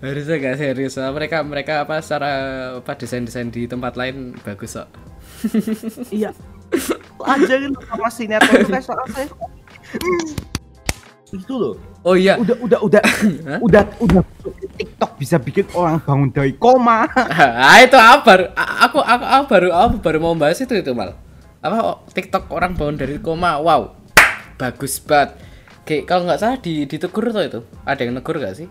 Harusnya nggak serius. lah. Mereka mereka apa secara apa desain desain di tempat lain bagus kok. [LAUGHS] Iya. Aja gitu sama sinetron itu kayak soal saya. Itu loh. Oh iya, Udah udah udah udah udah TikTok bisa bikin orang bangun dari koma. [LAUGHS] ah itu apa? Aku aku, aku baru aku baru mau bahas itu itu mal. Apa oh, TikTok orang bangun dari koma? Wow, bagus banget. Kayak kalau nggak salah di ditegur tuh itu. Ada yang negur gak sih?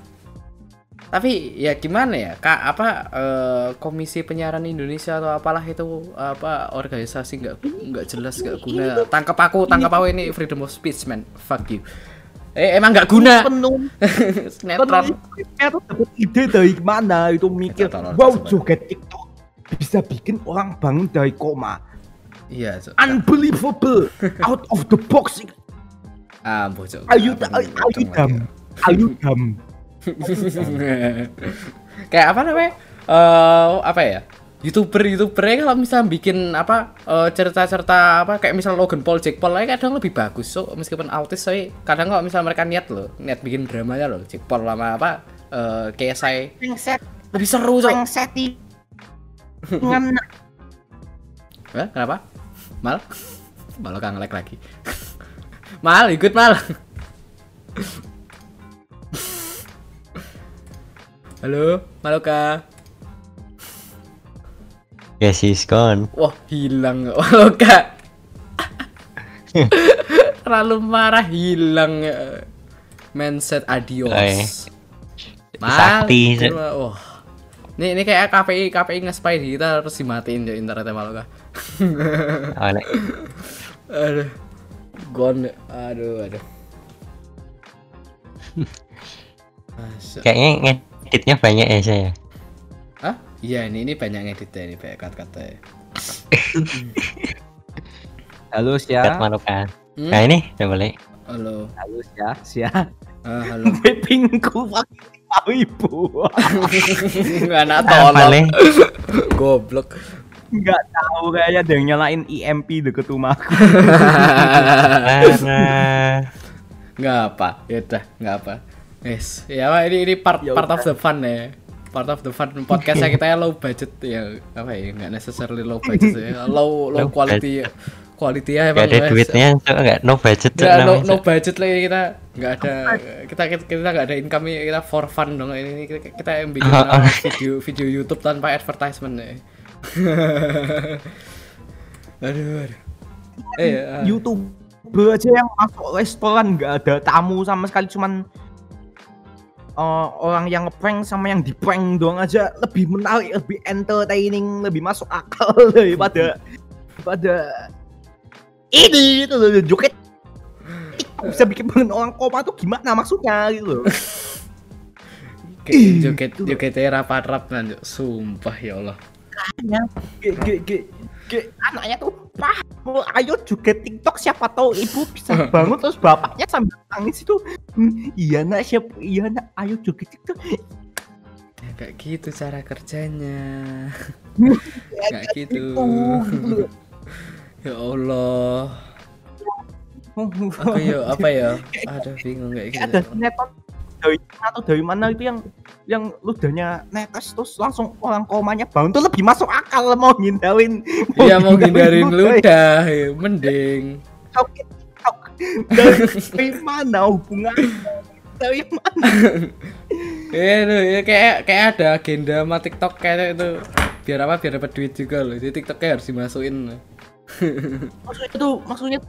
Tapi ya gimana ya? Kak apa eh, Komisi Penyiaran Indonesia atau apalah itu apa organisasi nggak nggak jelas nggak guna. Tangkap aku, tangkap aku ini freedom of speech man. Fuck you. Eh emang nggak guna. Penuh [LAUGHS] Sinetron. Dapat ide dari mana itu mikir, wow joget TikTok bisa bikin orang bangun dari koma. Iya, so. Unbelievable, [LAUGHS] out of the box. ah bocok. Ayu, Apa ayu, dam, ayu dam. Kayak apa namanya? Eh apa ya? Youtuber youtuber kalau misalnya bikin apa eh, cerita-cerita apa kayak misal Logan Paul Jake Paul aja kadang lebih bagus. So meskipun autis saya kadang kalau misalnya mereka niat loh niat bikin dramanya loh Jake Paul sama apa eh KSI Pengset, lebih seru so. Pengseti. Ngena. Hah? kenapa? Mal? Mal kan ngelek lagi. Mal ikut mal halo Maloka. Ya sis kon. Wah hilang. [LAUGHS] Maloka. [LAUGHS] Terlalu marah hilang. Mindset adios. Mal sakti, Wah. Ini, ini kayak KPI KPI nge-spy kita harus dimatiin ya internetnya Maloka. Nek. [LAUGHS] Aduh. Gone. Aduh aduh. Kayaknya ngeditnya banyak ya saya. Hah? Iya ini ini banyak ngeditnya ini banyak kata-kata ya. [LAUGHS] Halo Kat Sia. Manoka. Hmm? Nah ini udah boleh. Halo. Halo Sia. Sia. Ah, halo. [LAUGHS] Pingku pakai ibu. [LAUGHS] Anak Apa tolong. Goblok. Enggak tahu kayaknya ada yang nyalain IMP deket rumahku. Nah, Nggak apa. Ya udah, nggak apa. Yes. Ya ini ini part Ya part of the fun ya. Part of the fun podcastnya kita ya low budget ya apa ya nggak necessarily low budget ya [LAUGHS] low low Low quality quality ya gak emang ada guys. duitnya, so, gak no budget Nggak, no, no budget lagi kita nggak ada kita kita nggak ada income kita for fun dong ini kita, kita yang bikin [LAUGHS] Oh, video video YouTube tanpa advertisement ya. [LAUGHS] aduh, aduh. Eh, uh, YouTube aja yang masuk restoran nggak ada tamu sama sekali cuman eh, orang yang ngeprank sama yang diprank doang aja. Lebih menarik, lebih entertaining, lebih masuk akal [LAUGHS] daripada daripada ini gitu loh TikTok bisa bikin bangun orang koma tuh gimana maksudnya gitu loh. [LAUGHS] kayak joget jogetnya rapat rap kan sumpah ya Allah. Ge, ge, ge, ge, anaknya tuh paham ayo juga TikTok siapa tahu ibu bisa [LAUGHS] bangun terus bapaknya sambil nangis itu "Hmm, iya nak siap iya nak ayo juga TikTok Ya, kayak gitu cara kerjanya. Ya, [LAUGHS] Kayak gitu. [LAUGHS] Ya Allah. Aku ya apa ya? Aduh bingung kayak ada gitu. sinetron dari atau dari mana itu yang yang ludahnya netes terus langsung orang komanya bangun tuh lebih masuk akal mau ngindarin Iya mau ngindarin ludah. ya, mending. Dari, dari mana hubungannya dari mana [LAUGHS] Iya tuh, ya kayak kayak ada agenda sama TikTok kayak itu. Biar apa? Biar dapat duit juga loh. Jadi TikToknya harus dimasukin. maksudnya itu maksudnya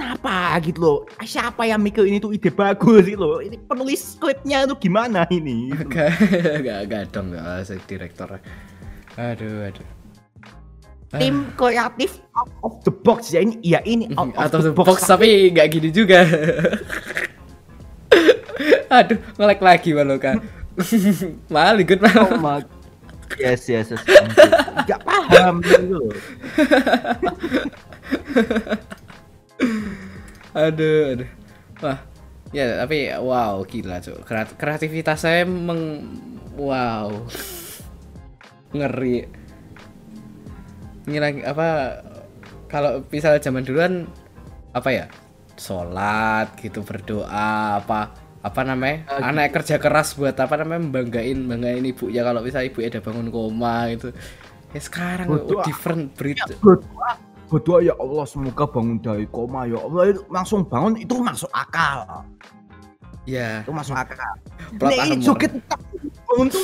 kenapa gitu loh siapa yang mikir ini tuh ide bagus gitu loh ini penulis skripnya itu gimana ini [LAUGHS] Gitu. Gak, gak, gak dong, gak asik direktor. Aduh, aduh. tim kreatif out of the box ya ini ya ini out of the the box tapi nggak gini juga. [LAUGHS] Aduh, ngelek lagi [LAUGHS] malu kan. Mal, ikut mal. Oh my yes yes yes nggak paham gitu loh Aduh, aduh. Wah, ya tapi wow gila. Kreat- Kreativitas saya meng wow. Ngeri. Ini lagi apa kalau misalnya zaman duluan apa ya? Sholat gitu berdoa apa apa namanya Ah, anak kerja keras buat apa namanya membanggain banggain ibunya kalau misalnya ibunya udah bangun koma gitu ya sekarang Berdoa. different breed berdoa ya Allah semoga bangun dari koma ya Allah itu langsung bangun itu masuk akal ya itu masuk akal Plot Nih, joget bangun tuh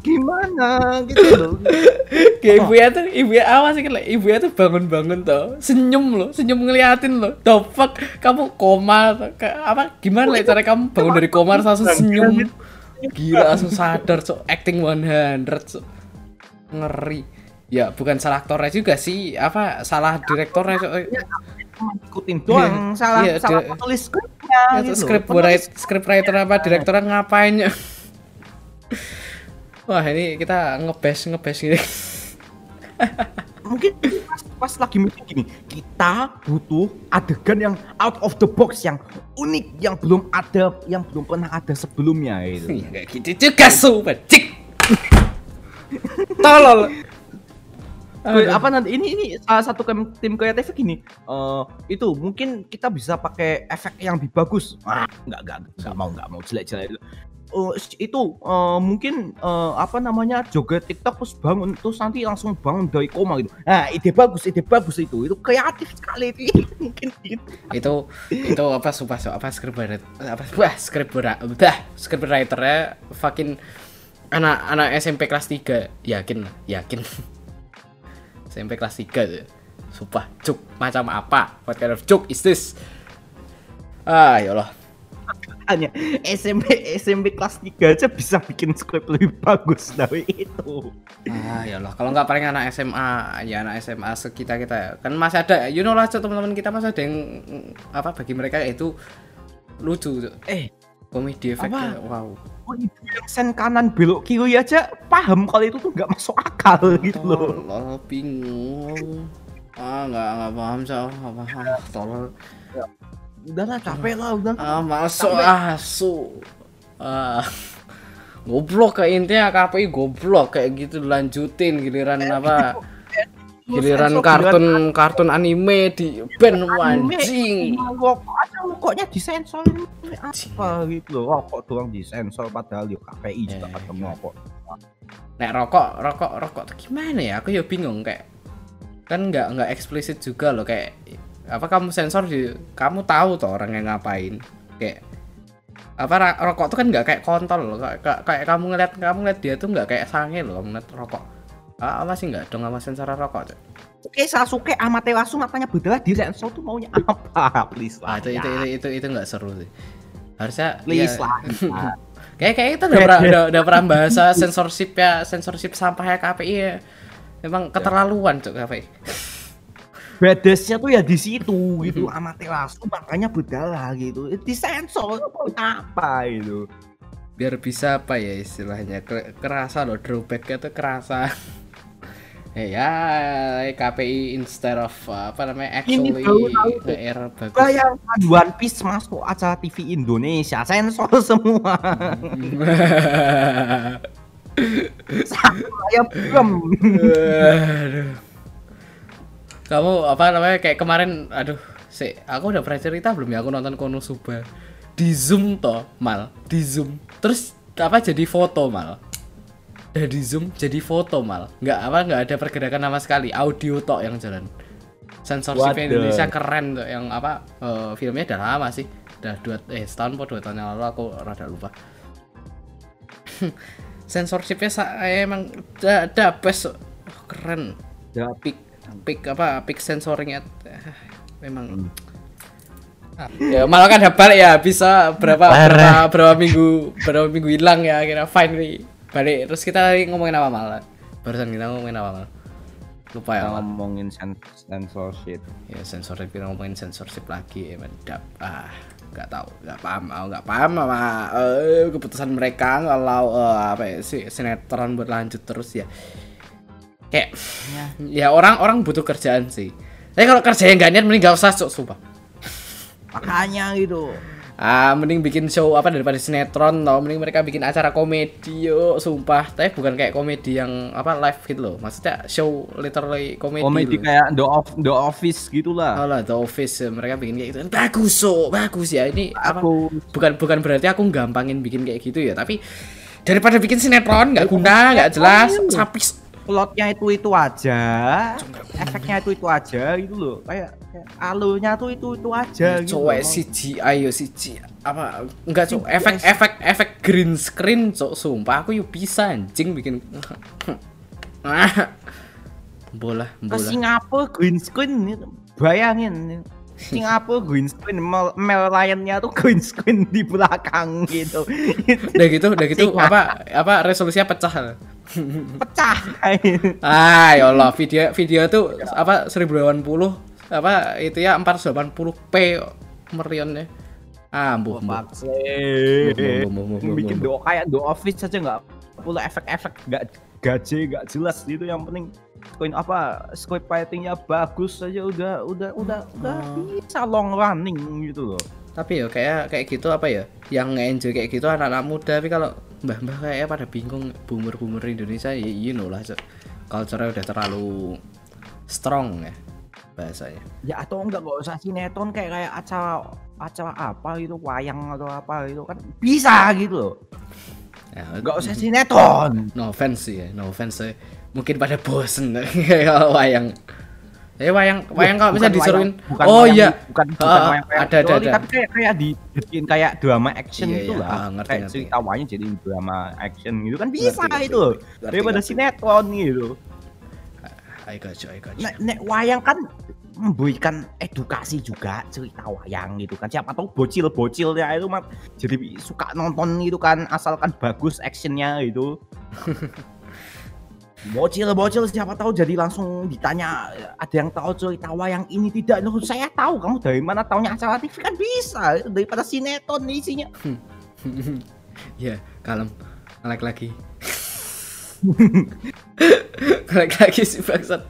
gimana gitu loh [LAUGHS] Kayak ibunya tuh, ibunya awas sih lah. Ibunya tuh bangun-bangun tuh, senyum loh, senyum ngeliatin loh. The fuck, kamu koma, apa? Gimana lah cara kamu bangun dari koma langsung senyum? Gila, langsung sadar, so acting 100, so ngeri. Ya, bukan salah aktornya juga sih, apa salah direktornya, so. ikutin doang salah Iya, salah penulis skripnya Ya, gitu script writer, script writer apa direktornya ngapain ya? Wah ini kita ngebes ngebes gini. mungkin pas, pas lagi mikir gini kita butuh adegan yang out of the box yang unik yang belum ada yang belum pernah ada sebelumnya itu Iya kayak gitu juga sobat cik. Tolol. Wait, apa nanti? Ini ini salah satu tim kreatif gini. Eh itu mungkin kita bisa pakai efek yang lebih bagus. Ah nggak nggak nggak mau nggak mau. Jelek jelek Oh, itu eh, mungkin eh, apa namanya joget TikTok terus bangun terus nanti langsung bangun dari koma gitu. Nah ide bagus ide bagus itu. Itu kreatif sekali. Itu [LAUGHS] mungkin gitu. Itu itu apa sumpah so, apa script writer apa wah script writer bah script writernya fucking anak anak SMP kelas 3 yakin yakin SMP kelas 3 tuh sumpah cuk macam apa what kind of joke is this ah ya Allah hanya SMP SMP kelas 3 aja bisa bikin skrip lebih bagus dari itu. Ah ya Allah, kalau nggak paling anak SMA, ya anak SMA sekitar kita ya. Kan masih ada, you know lah Cuk, teman-teman kita masih ada yang apa bagi mereka itu lucu, Cuk. Eh, komedi efeknya, wow. Oh, ibu yang sen kanan belok kiri aja paham kalau itu tuh nggak masuk akal gitu loh. Tolol, bingung. Ah nggak nggak paham Cuk, nggak paham. Tolol. Udahlah capek lah, udah. Ah masuk ah su. Ah. Goblok kayak intinya KPI goblok kayak gitu lanjutin giliran apa giliran kartun kartun. anime di band anjing. Rokok aja rokoknya disensor. Apa gitu loh. Rokok doang disensor padahal yo KPI juga Eh, ketemu kok. nek rokok rokok rokok tuh gimana ya? Aku ya bingung kayak kan nggak nggak eksplisit juga loh kayak apa kamu sensor di kamu tahu toh orang yang ngapain. Kayak apa rokok tuh kan nggak kayak kontol loh kayak, kayak- kamu ngeliat kamu ngeliat dia tuh nggak kayak sange loh ngeliat rokok ah, apa sih nggak dong sama sensor rokok Cok? Oke, Sasuke Amaterasu matanya berdarah disensor tuh maunya apa? [LAUGHS] Please ah lah. itu itu itu itu itu nggak seru sih. Harusnya Please [LAUGHS] ya- lah. kayak kayak kita udah pernah udah, udah pernah bahasa [LAUGHS] sensorship ya sensorship sampah ya. KPI ya. emang keterlaluan cok KPI Badesnya tuh ya di situ gitu Amaterasu makanya berdarah gitu. Disensor mau apa itu? Biar bisa apa ya istilahnya? Ke- kerasa loh drawbacknya tuh kerasa Eh, ya KPI instead of uh, apa namanya Ini actually baru tahu. PR bagus. Bayangkan One Piece masuk acara TV Indonesia, sensor [LAUGHS] semua. [LAUGHS] Saya belum. Kamu apa namanya kayak kemarin aduh, sih aku udah pernah cerita belum ya aku nonton Konosuba di Zoom toh, mal, di Zoom. Terus apa jadi foto mal. Udah di Zoom jadi foto mal. Nggak apa nggak ada pergerakan sama sekali, audio tok yang jalan. Sensorship Waduh. Indonesia keren tuh yang apa eh, filmnya udah lama sih. Udah dua eh setahun po dua tahun yang lalu aku rada lupa. [LAUGHS] Sensorshipnya sa- emang da, da best oh, keren Ya, pick pick apa pick sensornya eh, memang Ah, ya malah kan balik ya bisa berapa berapa Parah. berapa minggu berapa minggu hilang ya kira fine nih balik terus kita tadi ngomongin apa malah barusan kita ngomongin apa malah lupa ya kita ngomongin censorship. ya sensorship kita ngomongin sensorship lagi ya mantap ah nggak tahu nggak paham aku nggak paham sama eh, keputusan mereka kalau eh, apa ya si sinetron buat lanjut terus ya. Kayak ya orang orang butuh kerjaan sih. Tapi kalau kerjanya nggak niat mending nggak usah cok sumpah. Makanya gitu. Ah mending bikin show apa daripada sinetron tau mending mereka bikin acara komedi yo sumpah tapi bukan kayak komedi yang apa live gitu loh maksudnya show literally komedi Komedi loh. kayak The, Off The Office gitulah. Alah, The Office ya, mereka bikin kayak gitu. Bagus, so bagus ya. Ini apa? Bukan bukan berarti aku gampangin bikin kayak gitu ya, tapi daripada bikin sinetron nggak guna, nggak jelas, sapi. Plotnya itu itu aja, efeknya itu itu aja gitu loh. Kayak, kayak alurnya tuh itu itu aja gitu. Cowok. CGI yo CGI apa enggak cok efek efek efek green screen cok sumpah aku yuk bisa anjing bikin [LAUGHS] bola bola Ke Singapura green screen. Bayangin Singapura green screen Mel, Mel Lion-nya tuh green screen di belakang gitu. [LAUGHS] udah gitu udah gitu apa apa resolusinya pecah [LAUGHS] Pecah. Ah, ya Allah, video video tuh apa 1080 apa itu ya 480p merionnya. Ah, mbuh, bum, Bikin bum. do kayak do office aja nggak perlu efek-efek nggak gaje nggak jelas gitu yang penting screen apa script writingnya bagus aja udah udah udah udah bisa long running gitu loh. Tapi ya kayak kayak gitu apa ya? Yang nge-enjoy kayak gitu anak-anak muda tapi kalau mbah-mbah kayaknya pada bingung boomer-boomer Indonesia ya you know lah. Cok. Culture-nya udah terlalu strong ya bahasanya. Ya atau enggak nggak usah sinetron kayak kayak acara acara apa gitu wayang atau apa gitu kan bisa gitu loh. Ya, Nggak usah sinetron. no offense ya, no offense. Mungkin pada bosen kalau [LAUGHS] wayang. Eh wayang wayang kalau bisa disuruhin. wayang- bukan oh wayang- iya. bukan bukan Ah, wayang kayak ada, ada, ada. tapi kayak kayak dibikin kayak drama action Iya, gitu iya. lah Ah, ngerti, kayak ngerti. cerita wayang jadi drama action gitu kan bisa Ngerti, itu. Ngerti, daripada ngerti. sinetron gitu I got you, I got you. nek, nek wayang kan memberikan edukasi juga cerita wayang gitu kan siapa tahu bocil-bocil ya itu mah jadi suka nonton gitu kan asalkan bagus actionnya gitu [LAUGHS] bocil-bocil siapa tahu jadi langsung ditanya ada yang tahu cerita wayang ini tidak Loh, saya tahu kamu dari mana taunya acara TV kan bisa daripada sinetron isinya [LAUGHS] Ya, kalem. Ngelek lagi. [LAUGHS] Ngelek lagi si bangsat.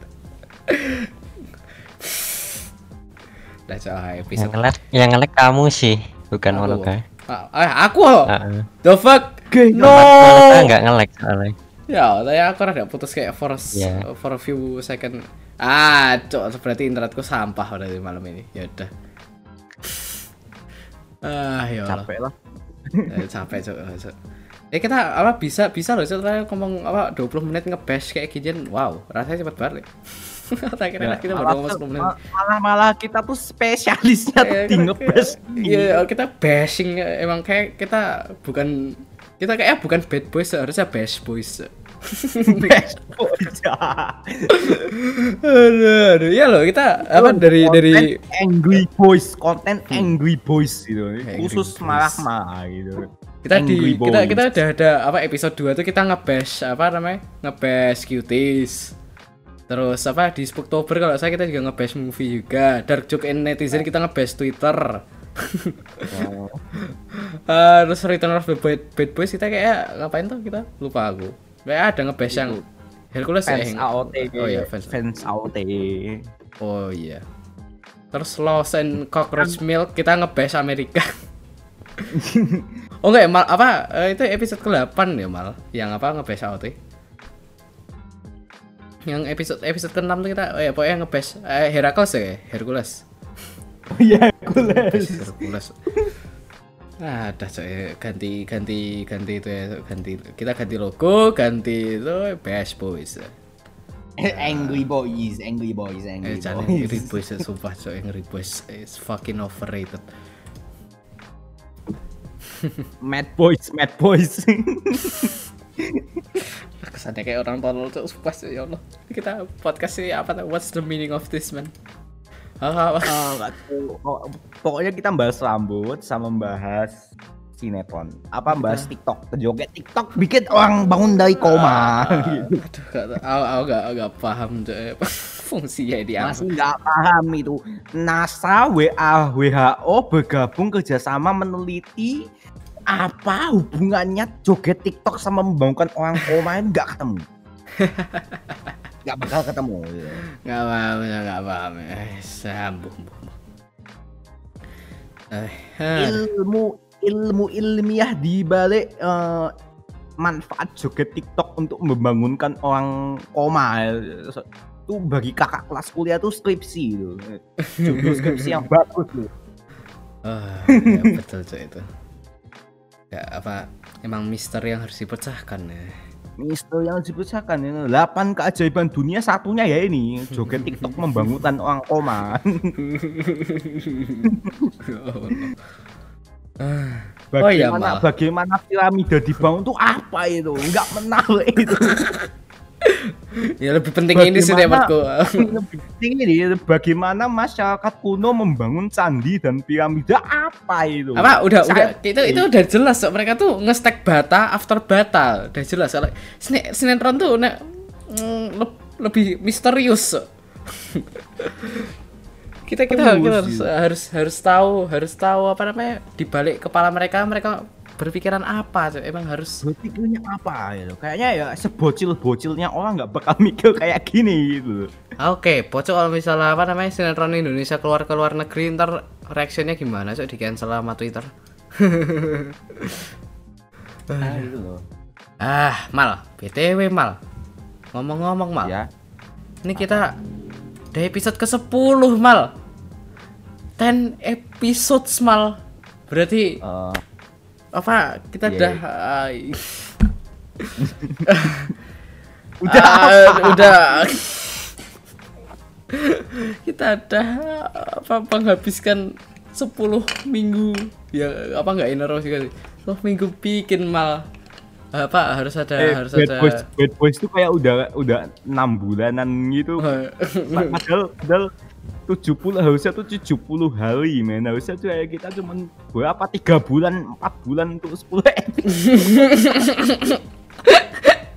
Udah coba Yang episode. ngelek, yang ngelek kamu sih, bukan Aku. Moloka. Ah, eh, aku. oh. Heeh. The fuck? No. Moloka nggak ngelek soalnya. Ya, saya aku rada putus kayak for a, Iya. for a few second. Ah, cok, berarti internetku sampah berarti malam ini. Ya udah. Ah, ya Allah. capek lah Eh, capek cok, eh, cok. Eh kita apa bisa bisa loh cok terakhir ngomong apa 20 menit nge-bash kayak gini. Wow, rasanya cepet banget. [LAUGHS] Tak kira Ya, kita baru malah, ngomong 10 menit. ma- malah malah kita tuh spesialisnya tuh Eh, di kita- ngebes Iya, kita bashing emang kayak kita bukan kita kayak bukan bad boys seharusnya bash boys. [LAUGHS] best bocah. [LAUGHS] aduh, aduh, ya loh kita apa dari dari angry boys konten angry boys gitu Angry khusus boys. marah-marah gitu kita di Angry kita Boys. kita udah ada apa episode 2 tuh kita nge-bash apa namanya? nge-bash cuties. Terus apa di Spooktober kalau saya kita juga nge-bash movie juga. Dark joke and netizen kita nge-bash Twitter. Eh, terus Return of the Bad, Bad Boys kita kayak ngapain tuh kita lupa aku. Kayak ada nge-bash yang Hercules ya fans yang- AOT Oh iya, fans. fans AOT Oh iya. Terus Lost and Cockroach Milk kita ngebahas Amerika. [LAUGHS] oh enggak ya, mal apa eh, itu episode ke-8 ya mal yang apa ngebahas AOT. Yang episode episode ke-6 tuh kita oh ya pokoknya ngebahas eh, Heracles ya, Hercules. [LAUGHS] iya Hercules. Hercules. Ah, dah coy ganti ganti ganti itu ya ganti. Kita ganti logo ganti itu Best Boys. angry boys angry boys angry Eh, jangan boys. Angry Boys ya, sumpah coy Angry Boys is fucking overrated. [LAUGHS] mad boys mad boys. [LAUGHS] Kesannya kayak orang tolol tuh sumpah ya Allah. Kita podcast ini apa tuh what's the meaning of this man apa Oh, tahu. Oh, pokoknya kita bahas rambut sama bahas sinetron. Apa bahas TikTok? Joget TikTok bikin orang bangun dari koma. Gitu. [LAUGHS] aduh gak aku, aku gak gak paham tuh [LAUGHS] fungsinya di apa? Masih nggak paham itu. NASA WA WHO bergabung kerjasama meneliti apa hubungannya joget TikTok sama membangunkan orang koma. Nggak ketemu [LAUGHS] nggak bakal ketemu gitu. nggak paham ya nggak paham eh sambung eh eh, ilmu ilmu ilmiah di balik eh, manfaat joget TikTok untuk membangunkan orang koma itu bagi kakak kelas kuliah tuh skripsi itu judul skripsi yang bagus loh. Ah, ya betul cuy itu. Ya apa emang misteri yang harus dipecahkan ya Mister yang dipecahkan ini 8 keajaiban dunia satunya ya ini. Joget TikTok [LAUGHS] membangunkan orang koma Oh iya, bagaimana bagaimana piramida dibangun tuh apa itu? Nggak menarik itu [LAUGHS] ya lebih penting ini sih Bagaimana- menurutku [LAUGHS] lebih penting ini bagaimana masyarakat kuno membangun candi dan piramida apa itu apa udah udah Saya- itu itu udah jelas kok. mereka tuh ngestek bata after bata udah jelas kalau sine- sinetron tuh nek, mm, leb- lebih misterius kok. kita kita, kita harus, iya. harus harus tahu harus tahu apa namanya di balik kepala mereka mereka berpikiran apa tuh emang harus berpikirnya apa gitu kayaknya ya sebocil-bocilnya orang nggak bakal [LAUGHS] mikir kayak gini gitu Oke, pocok kalau misalnya apa namanya sinetron Indonesia keluar ke luar negeri ntar reactionnya gimana? Cok di cancel sama Twitter. nah, [LAUGHS] gitu loh Ah, mal, btw mal. Ngomong-ngomong mal, ya ini kita udah episode ke 10 mal. 10 episodes mal. Berarti eh, apa? Kita Iya, udah iya. ah, [LAUGHS] udah. Ah, udah. Kita udah apa menghabiskan 10 minggu. Ya apa enggak inner sih. Kali 10 minggu bikin mal. Apa harus ada eh, harus bad ada. Boys bad boys tuh kayak udah udah enam bulanan gitu. [LAUGHS] Padahal padahal 70 harusnya tuh 70 hari men. Harusnya tuh kayak kita cuman berapa? Tiga bulan empat bulan untuk 10 episode.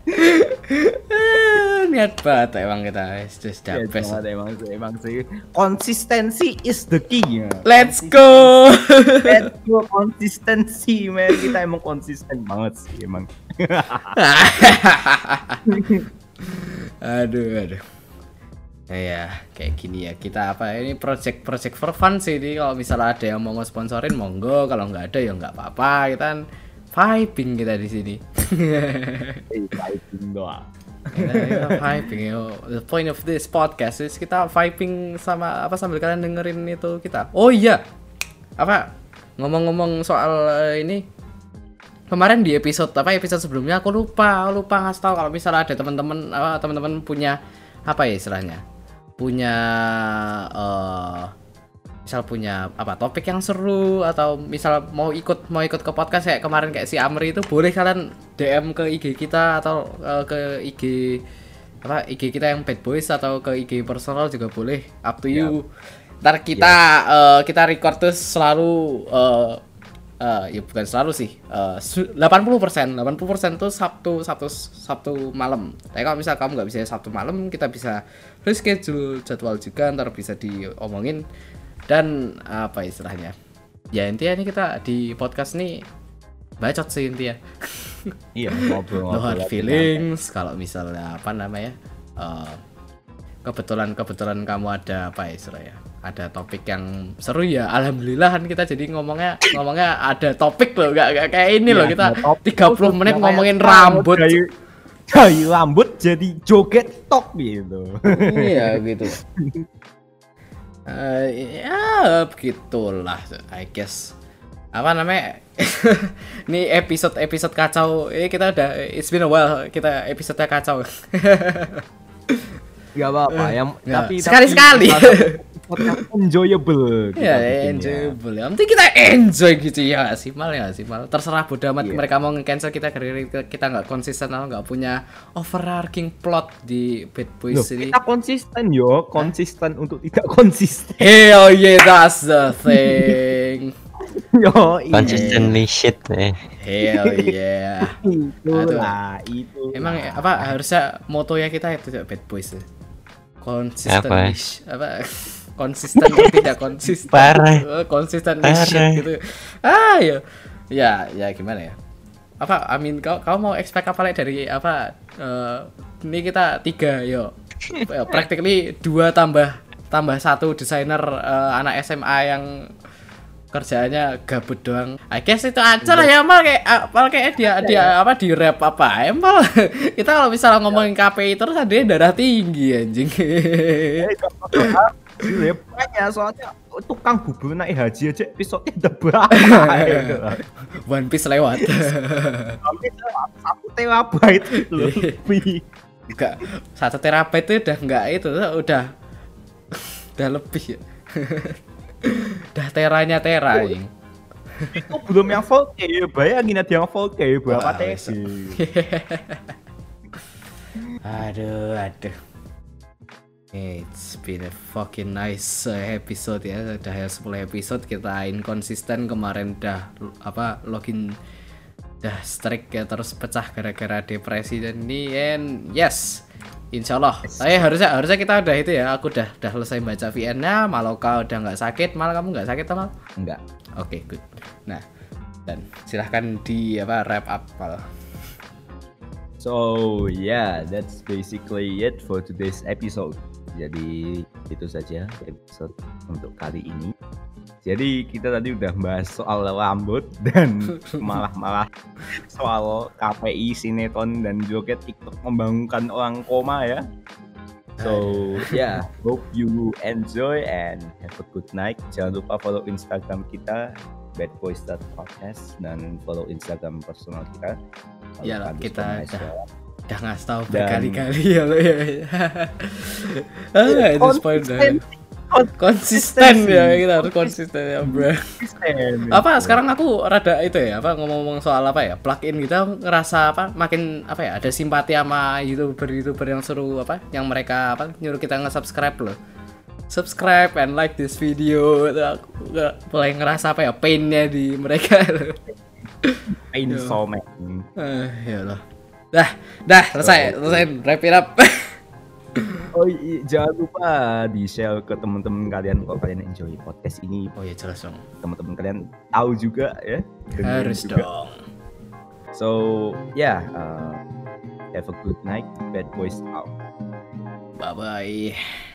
Eh, [LAUGHS] niat banget emang kita just Ya, the best. emang, emang sih emang sih. Konsistensi is the key ya. let's go. [LAUGHS] Let's go konsistensi men. Kita emang konsisten banget sih emang. [LAUGHS] Aduh aduh ya kayak gini ya. Kita apa ini project project for fun sih. Ini kalau misalnya ada yang mau nge-sponsorin monggo. Kalau nggak ada ya nggak apa-apa. Kita kan vibing kita di sini. [LAUGHS] Eh, fighting doang. Kita, kita vibing ya. the point of this podcast is kita vibing sama apa sambil kalian dengerin itu kita. Oh iya apa ngomong-ngomong soal eh, ini. Kemarin di episode apa episode sebelumnya aku lupa lupa ngasih tahu kalau misalnya ada teman-teman apa teman-teman punya apa ya istilahnya punya eh misal punya apa topik yang seru atau misal mau ikut mau ikut ke podcast kayak kemarin kayak si Amri itu boleh kalian DM ke IG kita atau eh, ke IG apa IG kita yang Bad Boys atau ke IG personal juga boleh up to you. Ntar kita eh, kita record tuh selalu eh, eh, ya bukan selalu sih su- 80% 80% tuh Sabtu Sabtu Sabtu malam. Tapi kalau misal kamu nggak bisa Sabtu malam kita bisa reschedule jadwal juga ntar bisa diomongin. Dan apa istilahnya? Ya intinya ini kita di podcast nih bacot sih intinya. Iya, ngobrol no hard feelings. Kalau misalnya apa namanya eh, kebetulan kebetulan kamu ada apa ya istilahnya? Ada topik yang seru ya alhamdulillah kan kita jadi ngomongnya ngomongnya ada topik loh. Gak, gak kayak ini loh. Kita 30 menit ngomongin rambut dari rambut jadi joget tok gitu. iya gitu. Eh, ya begitulah I guess. Apa namanya? [LAUGHS] Ini episode episode kacau. Ini kita udah it's been a while kita episode kacau. Gak apa-apa, yang Ya, tapi sekali-sekali. tapi podcast enjoyable. ya bikinnya. enjoyable ya penting kita enjoy gitu ya sih mal ya sih mal terserah bodo amat Iya. mereka mau nge-cancel kita gara-gara kita nggak konsisten atau nggak punya overarching plot di Bad Loh, Boys ini kita konsisten yo, konsisten untuk tidak konsisten. hell yeah that's the thing [LAUGHS] Yo, iya. Consistently shit eh. hell yeah [LAUGHS] Itulah, itu. Emang apa harusnya motonya kita itu bad boys ya? Konsisten Apa? ish. apa [LAUGHS] konsisten atau [LAUGHS] tidak konsisten. Parah. Eh, konsisten Parah. shit gitu. Ah ya ya ya gimana ya? Apa Amin kau kau mau expect apa lagi dari apa eh, ini kita tiga yo. Practically dua tambah tambah satu desainer eh, anak SMA yang kerjaannya gabut doang. I guess itu aja lah ya mal kayak ah, mal kayak dia dia apa di rap apa Emal [LAUGHS] kita kalau misalnya ngomongin KPI terus ada darah tinggi anjing. Ya, banyak soalnya tukang bubur naik haji aja episode berapa [LAUGHS] One Piece lewat. Sampai satu terabyte lebih Enggak satu terabyte itu udah enggak itu udah udah lebih ya. udah teranya tera anjing. itu belum yang 4K ya bayangin ada yang 4K berapa Wah, TB [LAUGHS] Aduh, aduh. It's been a fucking nice uh, episode ya. Udah ya 10 episode kita inkonsisten kemarin udah l- apa login udah strike ya terus pecah gara-gara depresi dan ini and yes Insya Allah, saya harusnya harusnya kita udah itu ya. Aku udah udah selesai baca VN-nya. Maloka udah nggak sakit. Mal kamu nggak sakit Mal? enggak Oke, good. Nah, dan silahkan di apa wrap up Mal. So yeah, that's basically it for today's episode. Jadi itu saja episode untuk kali ini. Jadi kita tadi udah bahas soal rambut dan [LAUGHS] malah-malah soal KPI, sinetron dan joget TikTok membangunkan orang koma ya. So yeah, hope you enjoy and have a good night. Jangan lupa follow Instagram kita badboys.podcast dan follow Instagram personal kita. Kalau kita Kadus udah- ngasih tahu Dan- berkali-kali ya lo ya. [LAUGHS] ah, itu spoiler. Konsisten ya kita harus konsisten ya bro. Konsisten. Apa sekarang aku rada itu ya apa ngomong-ngomong soal apa ya plugin kita ngerasa apa makin apa ya ada simpati sama youtuber youtuber yang seru apa yang mereka apa nyuruh kita nge-subscribe loh. Subscribe and like this video itu aku mulai ngerasa apa ya painnya di mereka loh. Pain [LAUGHS] so man. Eh, ya Allah. Dah, dah selesai, selesai wrap it up. [LAUGHS] Oh iya, jangan lupa di share ke teman-teman kalian kalau kalian enjoy podcast ini. oh ya jelas dong. Teman-teman kalian tahu juga ya. Harus juga. dong. So yeah, uh, have a good night. Bad boys out. Bye bye.